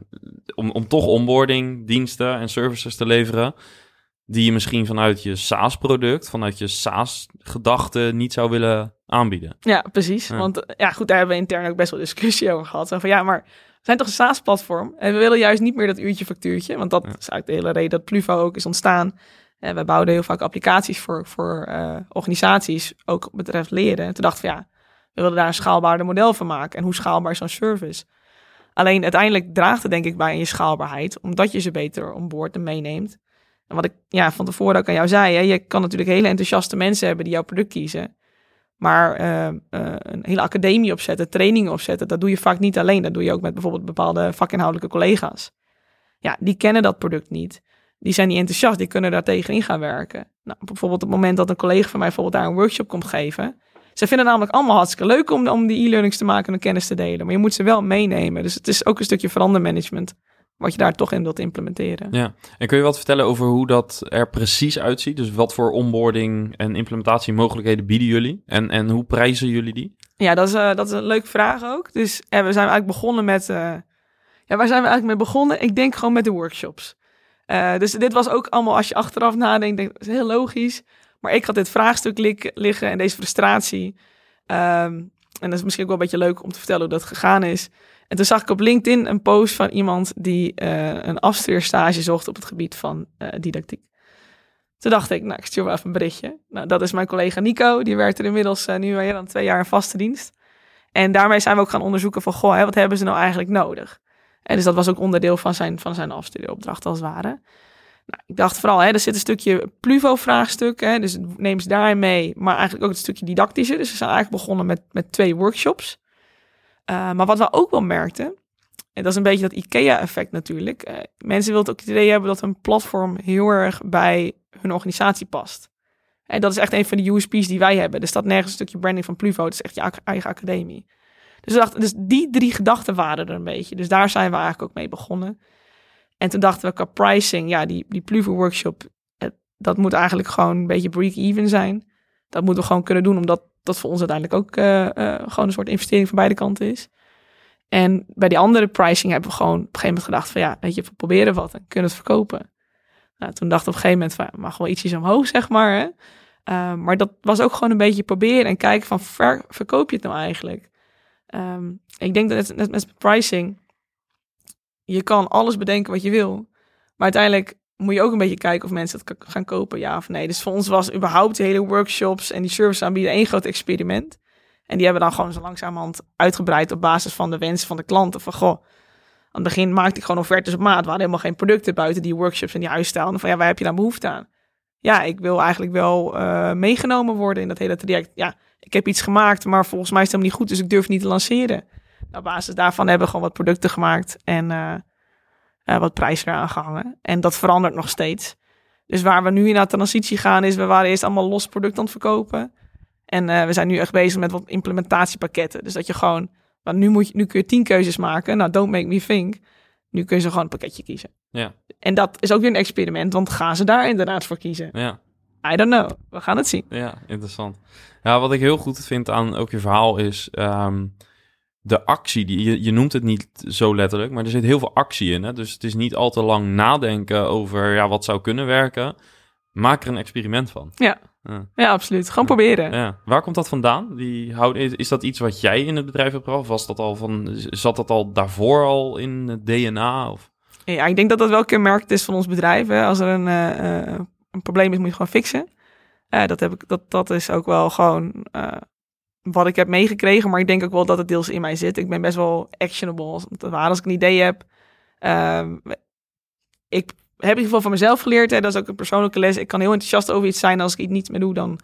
om, om toch onboarding, diensten en services te leveren... die je misschien vanuit je SaaS-product, vanuit je SaaS-gedachte niet zou willen aanbieden. ja, precies. Ja. Want eh, ja, goed, daar hebben we intern ook best wel discussie over gehad. Zo van ja, maar zijn toch een SaaS-platform? En we willen juist niet meer dat uurtje factuurtje. Want dat Ja. is eigenlijk de hele reden dat Pluvo ook is ontstaan. En we bouwden heel vaak applicaties voor, voor eh, organisaties, ook betreft leren. En toen dachten we ja, we willen daar een schaalbaarder model van maken. En hoe schaalbaar is zo'n service? Alleen uiteindelijk draagt het denk ik bij aan je schaalbaarheid, omdat je ze beter onboord en meeneemt. En wat ik ja, van tevoren ook aan jou zei, hè, je kan natuurlijk hele enthousiaste mensen hebben die jouw product kiezen. Maar eh, eh, een hele academie opzetten, trainingen opzetten, dat doe je vaak niet alleen. Dat doe je ook met bijvoorbeeld bepaalde vakinhoudelijke collega's. Ja, die kennen dat product niet. Die zijn niet enthousiast, die kunnen daar tegenin gaan werken. Nou, bijvoorbeeld op het moment dat een collega van mij bijvoorbeeld daar een workshop komt geven. Ze vinden het namelijk allemaal hartstikke leuk om, om die e-learnings te maken en kennis te delen. Maar je moet ze wel meenemen. Dus het is ook een stukje verandermanagement wat je daar toch in wilt implementeren. Ja. En kun je wat vertellen over hoe dat er precies uitziet? Dus wat voor onboarding en implementatiemogelijkheden bieden jullie? En, en hoe prijzen jullie die? Ja, dat is, eh, dat is een leuke vraag ook. Dus eh, we zijn eigenlijk begonnen met... eh, ja, waar zijn we eigenlijk mee begonnen? Ik denk gewoon met de workshops. Eh, dus dit was ook allemaal, als je achteraf nadenkt, denk, dat is heel logisch. Maar ik had dit vraagstuk liggen en deze frustratie. Ehm, en dat is misschien ook wel een beetje leuk om te vertellen hoe dat gegaan is. En toen zag ik op LinkedIn een post van iemand die eh, een afstudeerstage zocht op het gebied van eh, didactiek. Toen dacht ik, nou, ik stuur wel even een berichtje. Nou, dat is mijn collega Nico. Die werkt er inmiddels eh, nu meer dan twee jaar in vaste dienst. En daarmee zijn we ook gaan onderzoeken van, goh, hè, wat hebben ze nou eigenlijk nodig? En dus dat was ook onderdeel van zijn, van zijn afstudeeropdracht als het ware. Nou, ik dacht vooral, hè, er zit een stukje Pluvo-vraagstuk, dus neem ze daarin mee. Maar eigenlijk ook het stukje didactische. Dus we zijn eigenlijk begonnen met, met twee workshops. Uh, maar wat we ook wel merkten, en dat is een beetje dat IKEA-effect natuurlijk. Uh, mensen willen ook het idee hebben dat een platform heel erg bij hun organisatie past. En dat is echt een van de USP's die wij hebben. Er staat nergens een stukje branding van Pluvo. Het is echt je eigen academie. Dus, we dachten, dus die drie gedachten waren er een beetje. Dus daar zijn we eigenlijk ook mee begonnen. En toen dachten we qua pricing, ja, die, die Pluvo workshop, dat moet eigenlijk gewoon een beetje break-even zijn. Dat moeten we gewoon kunnen doen, omdat dat voor ons uiteindelijk ook uh, uh, gewoon een soort investering van beide kanten is. En bij die andere pricing hebben we gewoon op een gegeven moment gedacht van ja, weet je, we proberen wat en kunnen het verkopen. Nou, toen dachten we op een gegeven moment van mag wel ietsjes omhoog, zeg maar. Hè? Uh, maar dat was ook gewoon een beetje proberen en kijken van ver, verkoop je het nou eigenlijk? Um, ik denk dat net met pricing, je kan alles bedenken wat je wil. Maar uiteindelijk moet je ook een beetje kijken of mensen k- gaan kopen, ja of nee. Dus voor ons was überhaupt de hele workshops en die service aanbieden één groot experiment. En die hebben dan gewoon zo langzamerhand uitgebreid op basis van de wensen van de klanten. Van goh, aan het begin maakte ik gewoon offertes op maat. We hadden helemaal geen producten buiten die workshops en die huisstijl. Van ja, waar heb je dan behoefte aan? Ja, ik wil eigenlijk wel eh, meegenomen worden in dat hele traject. Ja, ik heb iets gemaakt, maar volgens mij is het helemaal niet goed, dus ik durf niet te lanceren. Op basis daarvan hebben we gewoon wat producten gemaakt en eh, eh, wat prijzen eraan gehangen. En dat verandert nog steeds. Dus waar we nu in de transitie gaan is, we waren eerst allemaal los product aan het verkopen. En eh, we zijn nu echt bezig met wat implementatiepakketten. Dus dat je gewoon, want nu, moet je, nu kun je tien keuzes maken. Nou, don't make me think. Nu kun je ze gewoon een pakketje kiezen. Ja, En dat is ook weer een experiment, want gaan ze daar inderdaad voor kiezen? ja. I don't know. We gaan het zien. Ja, interessant. Ja, wat ik heel goed vind aan ook je verhaal is ehm, de actie. Die, je, je noemt het niet zo letterlijk, maar er zit heel veel actie in. Hè? Dus het is niet al te lang nadenken over ja, wat zou kunnen werken. Maak er een experiment van. Ja. Ja. Ja, absoluut. Gewoon proberen. Ja. Waar komt dat vandaan? Die houd, is, dat iets wat jij in het bedrijf hebt gebracht? Of Was dat al van, zat dat al daarvoor al in het DNA? Of? Ja, ik denk dat dat wel kenmerkend is van ons bedrijf. Hè. Als er een, eh, eh, een probleem is, moet je gewoon fixen. Eh, dat, heb ik, dat, dat is ook wel gewoon wat ik heb meegekregen. Maar ik denk ook wel dat het deels in mij zit. Ik ben best wel actionable. Als, als ik een idee heb. Ehm, ik heb in ieder geval van mezelf geleerd. Hè, dat is ook een persoonlijke les. Ik kan heel enthousiast over iets zijn. Als ik iets niet meer doe, dan,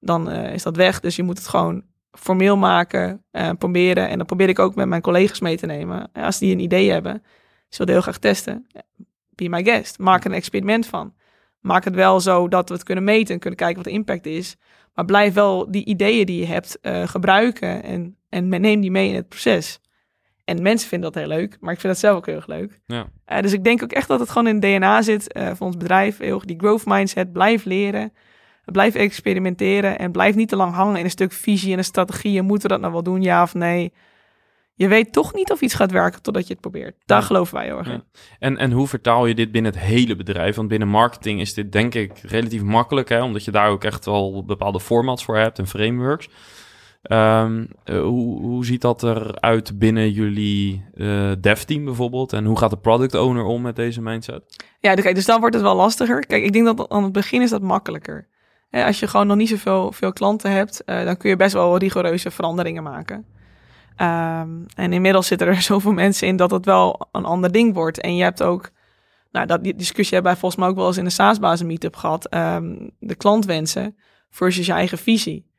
dan eh, is dat weg. Dus je moet het gewoon formeel maken, eh, proberen. En dan probeer ik ook met mijn collega's mee te nemen. Ja, Als die een idee hebben, ze willen heel graag testen. Be my guest. Maak een experiment van. Maak het wel zo dat we het kunnen meten en kunnen kijken wat de impact is. Maar blijf wel die ideeën die je hebt eh, gebruiken en, en neem die mee in het proces. En mensen vinden dat heel leuk, maar ik vind dat zelf ook heel erg leuk. Ja. Eh, dus ik denk ook echt dat het gewoon in het DNA zit eh, van ons bedrijf. Heel die growth mindset. Blijf leren. Blijf experimenteren. En blijf niet te lang hangen in een stuk visie en een strategie. En moeten we dat nou wel doen, ja of nee? Je weet toch niet of iets gaat werken totdat je het probeert. Daar Ja. geloven wij heel erg in. Ja. En, en hoe vertaal je dit binnen het hele bedrijf? Want binnen marketing is dit denk ik relatief makkelijk, hè? omdat je daar ook echt wel bepaalde formats voor hebt en frameworks. Ehm, eh, hoe, hoe ziet dat eruit binnen jullie eh dev-team bijvoorbeeld? En hoe gaat de product owner om met deze mindset? Ja, kijk, dus dan wordt het wel lastiger. Kijk, ik denk dat aan het begin is dat makkelijker. Als je gewoon nog niet zoveel veel klanten hebt, eh, dan kun je best wel rigoureuze veranderingen maken. Ehm, en inmiddels zitten er zoveel mensen in dat het wel een ander ding wordt. En je hebt ook, nou, dat, die discussie hebben wij volgens mij ook wel eens in de SaaS-bazen meetup gehad. ehm, de klantwensen versus je eigen visie.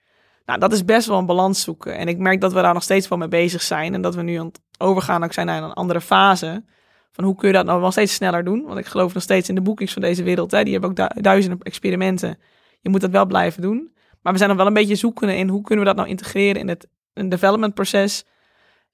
Nou, dat is best wel een balans zoeken. En ik merk dat we daar nog steeds wel mee bezig zijn. En dat we nu aan het overgaan ook zijn naar een andere fase. Van hoe kun je dat nou wel steeds sneller doen? Want ik geloof nog steeds in de boekings van deze wereld. Die hebben ook du- duizenden experimenten. Je moet dat wel blijven doen. Maar we zijn nog wel een beetje zoekende in hoe kunnen we dat nou integreren in het een development proces.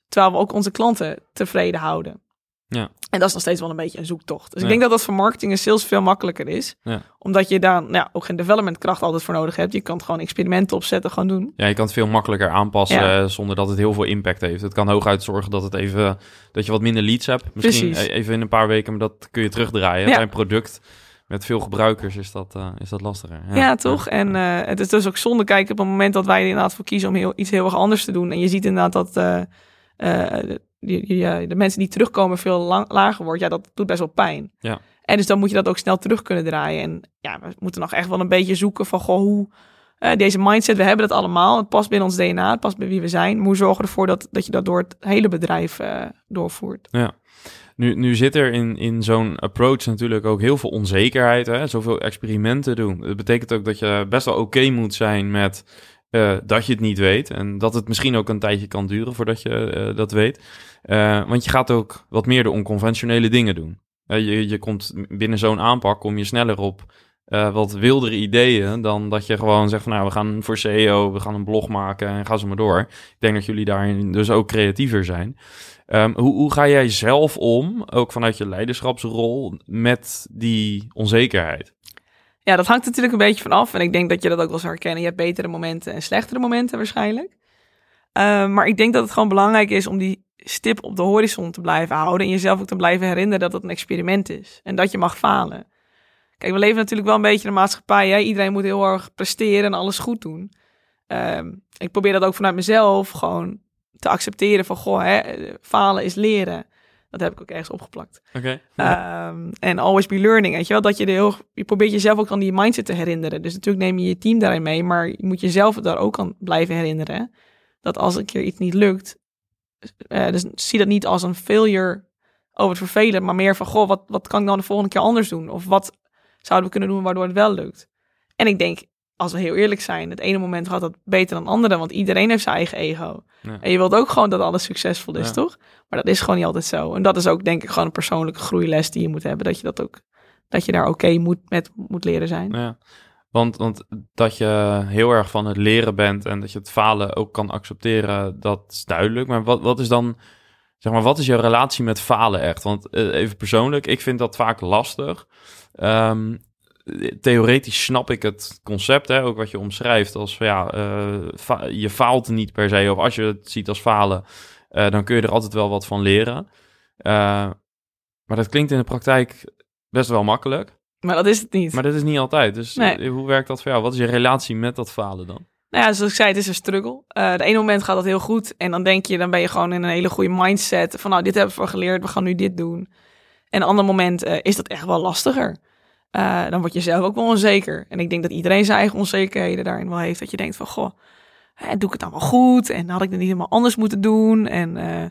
Terwijl we ook onze klanten tevreden houden. Ja. En dat is nog steeds wel een beetje een zoektocht. Dus Ja. ik denk dat dat voor marketing en sales veel makkelijker is. Ja. Omdat je daar nou, ja, ook geen development kracht altijd voor nodig hebt. Je kan het gewoon experimenten opzetten, gewoon doen. Ja, je kan het veel makkelijker aanpassen zonder dat het heel veel impact heeft. Het kan hooguit zorgen dat, het even, dat je wat minder leads hebt. Misschien Precies. e- even in een paar weken, maar dat kun je terugdraaien. Ja. Bij een product met veel gebruikers is dat, eh, is dat lastiger. Ja, toch? En eh, het is dus ook zonde kijken op het moment dat wij er inderdaad voor kiezen om heel, iets heel erg anders te doen. En je ziet inderdaad dat eh, de, die- die, de mensen die terugkomen veel lang, lager wordt. Ja, dat doet best wel pijn. Ja. En dus dan moet je dat ook snel terug kunnen draaien. En ja, we moeten nog echt wel een beetje zoeken van goh, hoe deze mindset, we hebben het allemaal. Het past binnen ons DNA, het past bij wie we zijn. Maar hoe zorgen we ervoor dat, dat je dat door het hele bedrijf doorvoert? Ja. Nu, nu zit er in, in zo'n approach natuurlijk ook heel veel onzekerheid. Hè? Zoveel experimenten doen. Dat betekent ook dat je best wel oké moet zijn met eh, dat je het niet weet. En dat het misschien ook een tijdje kan duren voordat je eh, dat weet. Eh, want je gaat ook wat meer de onconventionele dingen doen. Je, je komt binnen zo'n aanpak, kom je sneller op wat wildere ideeën dan dat je gewoon zegt van nou, we gaan voor SEO, we gaan een blog maken en ga zo maar door. Ik denk dat jullie daarin dus ook creatiever zijn. Ehm, hoe, hoe ga jij zelf om, ook vanuit je leiderschapsrol, met die onzekerheid? Ja, dat hangt natuurlijk een beetje van af. En ik denk dat je dat ook wel zou herkennen. Je hebt betere momenten en slechtere momenten waarschijnlijk. Uh, maar ik denk dat het gewoon belangrijk is om die stip op de horizon te blijven houden. En jezelf ook te blijven herinneren dat het een experiment is. En dat je mag falen. Kijk, we leven natuurlijk wel een beetje in een maatschappij. Hè? Iedereen moet heel erg presteren en alles goed doen. Uh, ik probeer dat ook vanuit mezelf gewoon te accepteren van, goh, hè, falen is leren. Dat heb ik ook ergens opgeplakt. Oké. Ehm, En always be learning, weet je wel? Dat je, er heel, je probeert jezelf ook aan die mindset te herinneren. Dus natuurlijk neem je je team daarin mee, maar je moet jezelf daar ook aan blijven herinneren. Dat als een keer iets niet lukt, eh, dus zie dat niet als een failure over het vervelen, maar meer van, goh, wat, wat kan ik dan de volgende keer anders doen? Of wat zouden we kunnen doen waardoor het wel lukt? En ik denk, als we heel eerlijk zijn, het ene moment gaat het beter dan het andere, want iedereen heeft zijn eigen ego. Ja. En je wilt ook gewoon dat alles succesvol is, Ja. toch? Maar dat is gewoon niet altijd zo. En dat is ook denk ik gewoon een persoonlijke groeiles die je moet hebben, dat je dat ook, dat je daar oké moet, met moet leren zijn. Ja. Want, want dat je heel erg van het leren bent en dat je het falen ook kan accepteren, dat is duidelijk. Maar wat, wat is dan, zeg maar, wat is jouw relatie met falen echt? Want eh, even persoonlijk, ik vind dat vaak lastig. Ehm, theoretisch snap ik het concept, hè, ook wat je omschrijft, als ja, eh, fa- je faalt niet per se, of als je het ziet als falen, eh, dan kun je er altijd wel wat van leren. Eh, maar dat klinkt in de praktijk best wel makkelijk. Maar dat is het niet. Maar dat is niet altijd. Dus Nee. hoe werkt dat voor jou? Wat is je relatie met dat falen dan? Nou ja, zoals ik zei, het is een struggle. Eh de ene moment gaat dat heel goed. En dan denk je, dan ben je gewoon in een hele goede mindset. Van nou, dit hebben we geleerd, we gaan nu dit doen. En een ander moment is dat echt wel lastiger. Eh, dan word je zelf ook wel onzeker. En ik denk dat iedereen zijn eigen onzekerheden daarin wel heeft. Dat je denkt van, goh, hè, doe ik het allemaal goed? En had ik het niet helemaal anders moeten doen? En eh,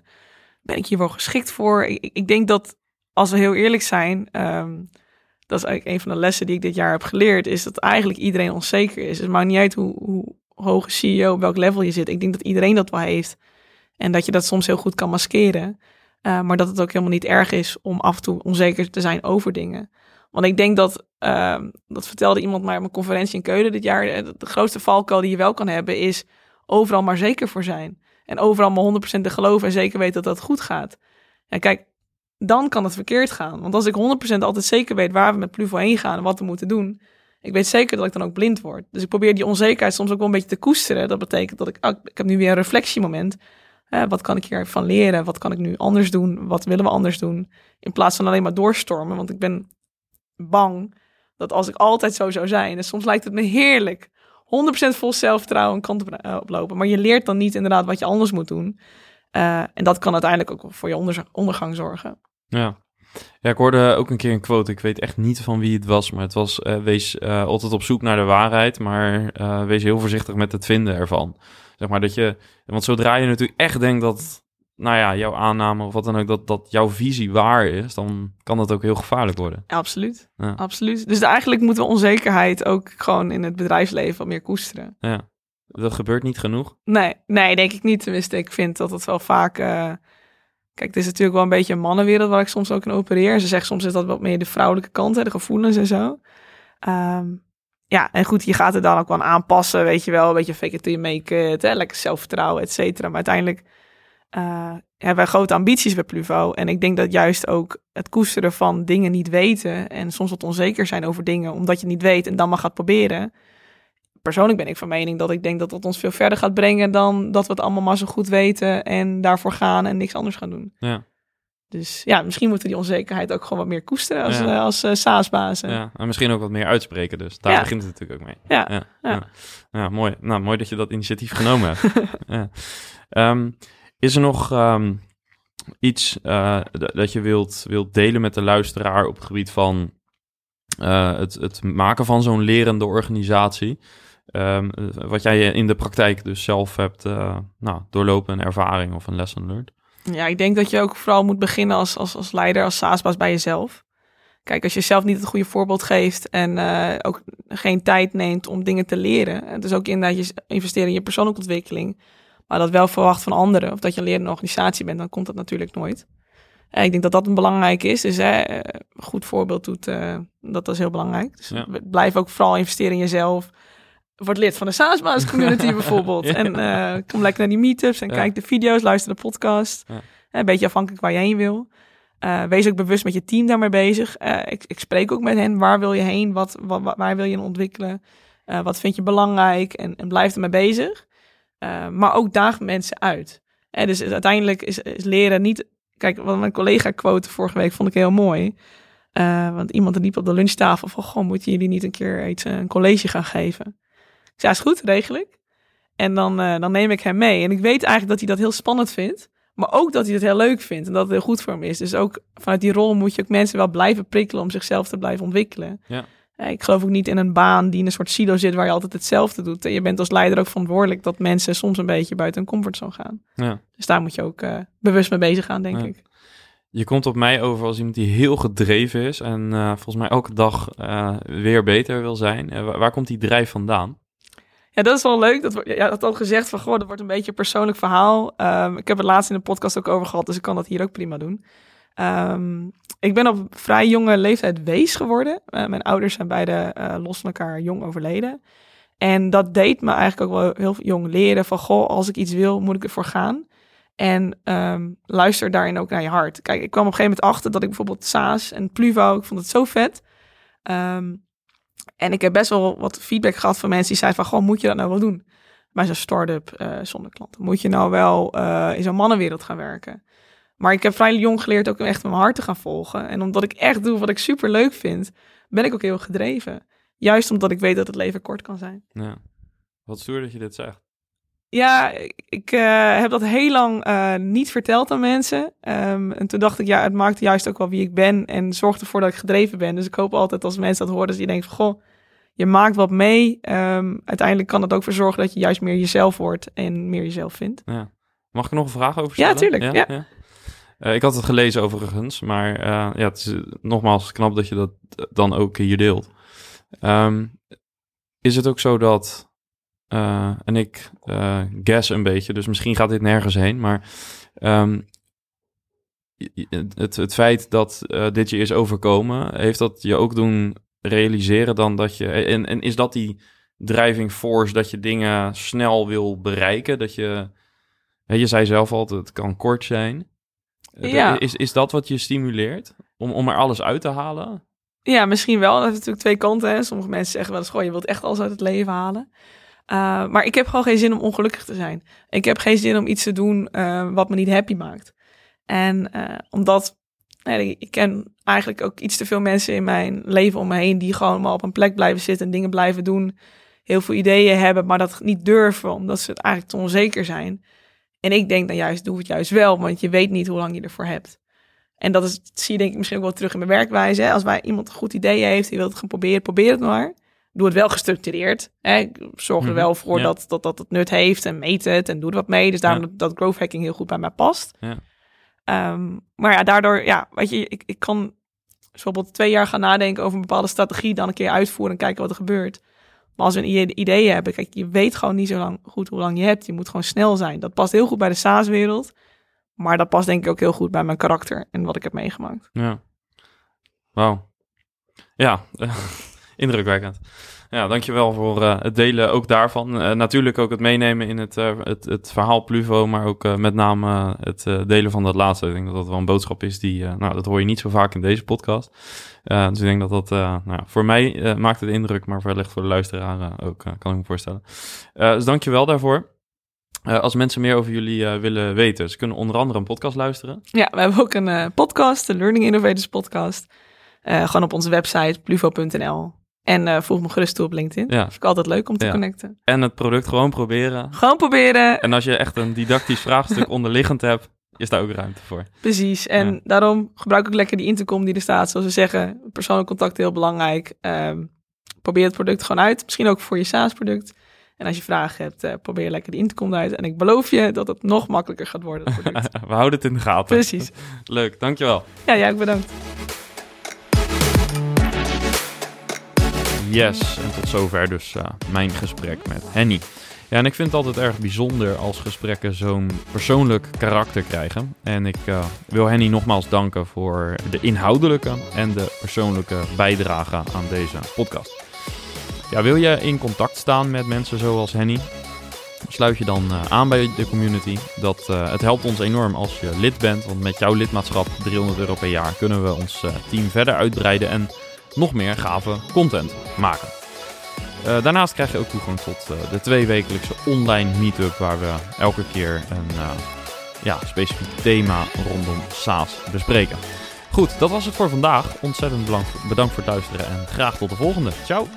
ben ik hier wel geschikt voor? Ik, ik- denk dat, als we heel eerlijk zijn... ehm, dat is eigenlijk een van de lessen die ik dit jaar heb geleerd... is dat eigenlijk iedereen onzeker is. Het maakt niet uit hoe, hoe hoog een CEO, op welk level je zit. Ik denk dat iedereen dat wel heeft. En dat je dat soms heel goed kan maskeren. Eh, maar dat het ook helemaal niet erg is om af en toe onzeker te zijn over dingen. Want ik denk dat, ehm, dat vertelde iemand mij op een conferentie in Keulen dit jaar. eh, De grootste valkuil die je wel kan hebben is overal maar zeker voor zijn. En overal maar 100% te geloven en zeker weten dat dat goed gaat. En kijk, dan kan het verkeerd gaan. Want als ik 100% altijd zeker weet waar we met Pluvo heen gaan en wat we moeten doen. Ik weet zeker dat ik dan ook blind word. Dus ik probeer die onzekerheid soms ook wel een beetje te koesteren. Dat betekent dat ik, oh, ik heb nu weer een reflectiemoment. Eh, wat kan ik hiervan leren? Wat kan ik nu anders doen? Wat willen we anders doen? In plaats van alleen maar doorstormen. Want ik ben bang dat als ik altijd zo zou zijn. En soms lijkt het me heerlijk. 100% vol zelfvertrouwen en kant op, eh, oplopen. Maar je leert dan niet inderdaad wat je anders moet doen. Eh, en dat kan uiteindelijk ook voor je onder- ondergang zorgen. Ja. ja, ik hoorde ook een keer een quote. Ik weet echt niet van wie het was, maar het was... eh, wees altijd op zoek naar de waarheid, maar wees heel voorzichtig met het vinden ervan. Zeg maar dat je... Want zodra je natuurlijk echt denkt dat... Nou ja, jouw aanname of wat dan ook, dat, dat jouw visie waar is, dan kan dat ook heel gevaarlijk worden. Absoluut. Ja. absoluut. Dus eigenlijk moeten we onzekerheid ook gewoon in het bedrijfsleven wat meer koesteren. Ja, dat gebeurt niet genoeg. Nee, nee, denk ik niet. Tenminste, ik vind dat het wel vaak... eh, Kijk, het is natuurlijk wel een beetje een mannenwereld waar ik soms ook in opereer. Ze zegt soms is dat wat meer de vrouwelijke kant, hè, de gevoelens en zo. Ehm, ja, en goed, je gaat het dan ook wel aan aanpassen, weet je wel. Een beetje fake it till you make it, hè, lekker zelfvertrouwen, et cetera. Maar uiteindelijk eh, hebben wij grote ambities bij Pluvo. En ik denk dat juist ook het koesteren van dingen niet weten... en soms wat onzeker zijn over dingen, omdat je het niet weet... en dan maar gaat proberen. Persoonlijk ben ik van mening dat ik denk dat dat ons veel verder gaat brengen... dan dat we het allemaal maar zo goed weten en daarvoor gaan en niks anders gaan doen. Ja, Dus ja, misschien moeten we die onzekerheid ook gewoon wat meer koesteren als, Ja. eh, als eh, SaaS-bazen. ja. En misschien ook wat meer uitspreken dus. Daar Ja. begint het natuurlijk ook mee. Ja, Ja, ja. ja. mooi. Nou, mooi dat je dat initiatief genomen hebt. ja. Ehm, is er nog ehm, iets eh, dat je wilt, wilt delen met de luisteraar op het gebied van eh, het, het maken van zo'n lerende organisatie? Ehm, eh, wat jij in de praktijk dus zelf hebt nou, doorlopen, een ervaring of een lesson learned. Ja, ik denk dat je ook vooral moet beginnen als, als, als leider, als SaaS-baas bij jezelf. Kijk, als je zelf niet het goede voorbeeld geeft en ook geen tijd neemt om dingen te leren. En dus ook inderdaad je investeren in je persoonlijke ontwikkeling. Maar dat wel verwacht van anderen. Of dat je een lerende organisatie bent, dan komt dat natuurlijk nooit. En ik denk dat dat een belangrijk is. Dus hè, eh, een goed voorbeeld doet, eh, dat is heel belangrijk. Dus Ja. blijf ook vooral investeren in jezelf. Word lid van de SaaS-baas community bijvoorbeeld. Ja. En eh, kom lekker naar die meetups en Ja. kijk de video's, luister de podcast. Een beetje afhankelijk waar je heen wil. Wees ook bewust met je team daarmee bezig. Ik, ik spreek ook met hen. Waar wil je heen? Wat, wat, waar wil je in ontwikkelen? Wat vind je belangrijk? En, en blijf ermee bezig. Eh, maar ook daag mensen uit. Eh, dus uiteindelijk is, is leren niet... Kijk, wat mijn collega quote vorige week vond ik heel mooi. Eh, want iemand liep op de lunchtafel van... Goh, moeten jullie niet een keer iets, een college gaan geven? Ik zei, is goed, regel ik. En dan, eh, dan neem ik hem mee. En ik weet eigenlijk dat hij dat heel spannend vindt. Maar ook dat hij het heel leuk vindt en dat het heel goed voor hem is. Dus ook vanuit die rol moet je ook mensen wel blijven prikkelen om zichzelf te blijven ontwikkelen. Ja. Eh, Ik geloof ook niet in een baan die in een soort silo zit waar je altijd hetzelfde doet. En je bent als leider ook verantwoordelijk dat mensen soms een beetje buiten hun comfortzone gaan. Ja. Dus daar moet je ook eh, bewust mee bezig gaan, denk Ja. ik. Je komt op mij over als iemand die heel gedreven is en eh, volgens mij elke dag weer beter wil zijn. Waar, waar komt die drijf vandaan? Ja, dat is wel leuk. Dat, wordt- ja, dat al gezegd van, goh, dat wordt een beetje een persoonlijk verhaal. Ehm, ik heb het laatst in de podcast ook over gehad, dus ik kan dat hier ook prima doen. Ehm, ik ben op vrij jonge leeftijd wees geworden. Eh, mijn ouders zijn beide eh, los van elkaar jong overleden. En dat deed me eigenlijk ook wel heel jong leren van, goh, als ik iets wil, moet ik ervoor gaan. En ehm, luister daarin ook naar je hart. Kijk, ik kwam op een gegeven moment achter dat ik bijvoorbeeld Saas en Pluvo, ik vond het zo vet. Ehm, en ik heb best wel wat feedback gehad van mensen die zeiden van, goh, moet je dat nou wel doen? Bij zo'n start-up eh, zonder klanten. Moet je nou wel in zo'n mannenwereld gaan werken? Maar ik heb vrij jong geleerd ook om echt mijn hart te gaan volgen. En omdat ik echt doe wat ik super leuk vind, ben ik ook heel gedreven. Juist omdat ik weet dat het leven kort kan zijn. Ja. Wat stoer dat je dit zegt. Ja, ik, eh, heb dat heel lang eh, niet verteld aan mensen. Ehm, en toen dacht ik, ja, het maakt juist ook wel wie ik ben. En zorgt ervoor dat ik gedreven ben. Dus ik hoop altijd als mensen dat horen, dat je denkt van, goh, je maakt wat mee. Ehm, uiteindelijk kan het ook voor zorgen dat je juist meer jezelf wordt en meer jezelf vindt. Ja. Mag ik nog een vraag over Ja, stellen? tuurlijk, ja. Eh, ik had het gelezen overigens, maar eh, ja, het is eh, nogmaals knap dat je dat dan ook hier deelt. Ehm, is het ook zo dat, en ik guess een beetje, dus misschien gaat dit nergens heen, maar ehm, het, het feit dat dit je is overkomen, heeft dat je ook doen realiseren dan dat je, en, is dat die driving force dat je dingen snel wil bereiken, dat je, je zei zelf al, het kan kort zijn. Eh, Ja. Is, is dat wat je stimuleert? Om, om er alles uit te halen? Ja, misschien wel. Dat heeft natuurlijk twee kanten. Hè. Sommige mensen zeggen wel eens, goh, je wilt echt alles uit het leven halen. Uh, maar ik heb gewoon geen zin om ongelukkig te zijn. Ik heb geen zin om iets te doen uh, wat me niet happy maakt. En uh, omdat nee, ik ken eigenlijk ook iets te veel mensen in mijn leven om me heen die gewoon maar op een plek blijven zitten en dingen blijven doen. Heel veel ideeën hebben, maar dat niet durven omdat ze het eigenlijk te onzeker zijn. En ik denk dan juist, doe het juist wel, want je weet niet hoe lang je ervoor hebt. En dat, is, dat zie je denk ik misschien ook wel terug in mijn werkwijze. Hè? Als wij iemand een goed idee heeft, die wil het gaan proberen, probeer het maar. Doe het wel gestructureerd. Hè? Zorg er wel voor ja. dat, dat dat het nut heeft en meet het en doe er wat mee. Dus daarom Ja. dat, dat growth hacking heel goed bij mij past. Ja. Ehm, maar ja, daardoor, ja, weet je, ik, ik kan bijvoorbeeld twee jaar gaan nadenken over een bepaalde strategie, dan een keer uitvoeren en kijken wat er gebeurt. Maar als we een idee, hebben, kijk, je weet gewoon niet zo lang goed hoe lang je hebt. Je moet gewoon snel zijn. Dat past heel goed bij de SaaS-wereld. Maar dat past denk ik ook heel goed bij mijn karakter en wat ik heb meegemaakt. Ja. Wauw. Ja, indrukwekkend. Ja, dankjewel voor uh, het delen ook daarvan. Uh, natuurlijk ook het meenemen in het, uh, het, het verhaal Pluvo, maar ook met name het delen van dat laatste. Ik denk dat dat wel een boodschap is die, nou, dat hoor je niet zo vaak in deze podcast. dus ik denk dat dat, nou, voor mij maakt het indruk, maar wellicht voor de luisteraar ook, kan ik me voorstellen. dus dankjewel daarvoor. Als mensen meer over jullie willen weten, ze kunnen onder andere een podcast luisteren. Ja, we hebben ook een podcast, de Learning Innovators podcast. gewoon op onze website, pluvo.nl. En volg me gerust toe op LinkedIn. Ja. Vind ik altijd leuk om te ja. connecten. En het product gewoon proberen. Gewoon proberen. En als je echt een didactisch vraagstuk onderliggend hebt, is daar ook ruimte voor. Precies. En ja. daarom gebruik ik lekker die intercom die er staat. Zoals we zeggen, persoonlijk contact heel belangrijk. Um, probeer het product gewoon uit. Misschien ook voor je SaaS-product. En als je vragen hebt, uh, probeer lekker de intercom uit. En ik beloof je dat het nog makkelijker gaat worden. We houden het in de gaten. Precies. Leuk, dankjewel. Ja, jij ook bedankt. Yes, en tot zover dus uh, mijn gesprek met Henny. Ja, en ik vind het altijd erg bijzonder als gesprekken zo'n persoonlijk karakter krijgen. En ik uh, wil Henny nogmaals danken voor de inhoudelijke en de persoonlijke bijdrage aan deze podcast. Ja, wil je in contact staan met mensen zoals Henny? Sluit je dan uh, aan bij de community. Dat, het helpt ons enorm als je lid bent, want met jouw lidmaatschap, 300 euro per jaar, kunnen we ons team verder uitbreiden en nog meer gave content maken. Uh, daarnaast krijg je ook toegang tot uh, de tweewekelijkse online meetup waar we elke keer een uh, ja, specifiek thema rondom SaaS bespreken. Goed, dat was het voor vandaag. Ontzettend bedankt voor het luisteren en graag tot de volgende. Ciao!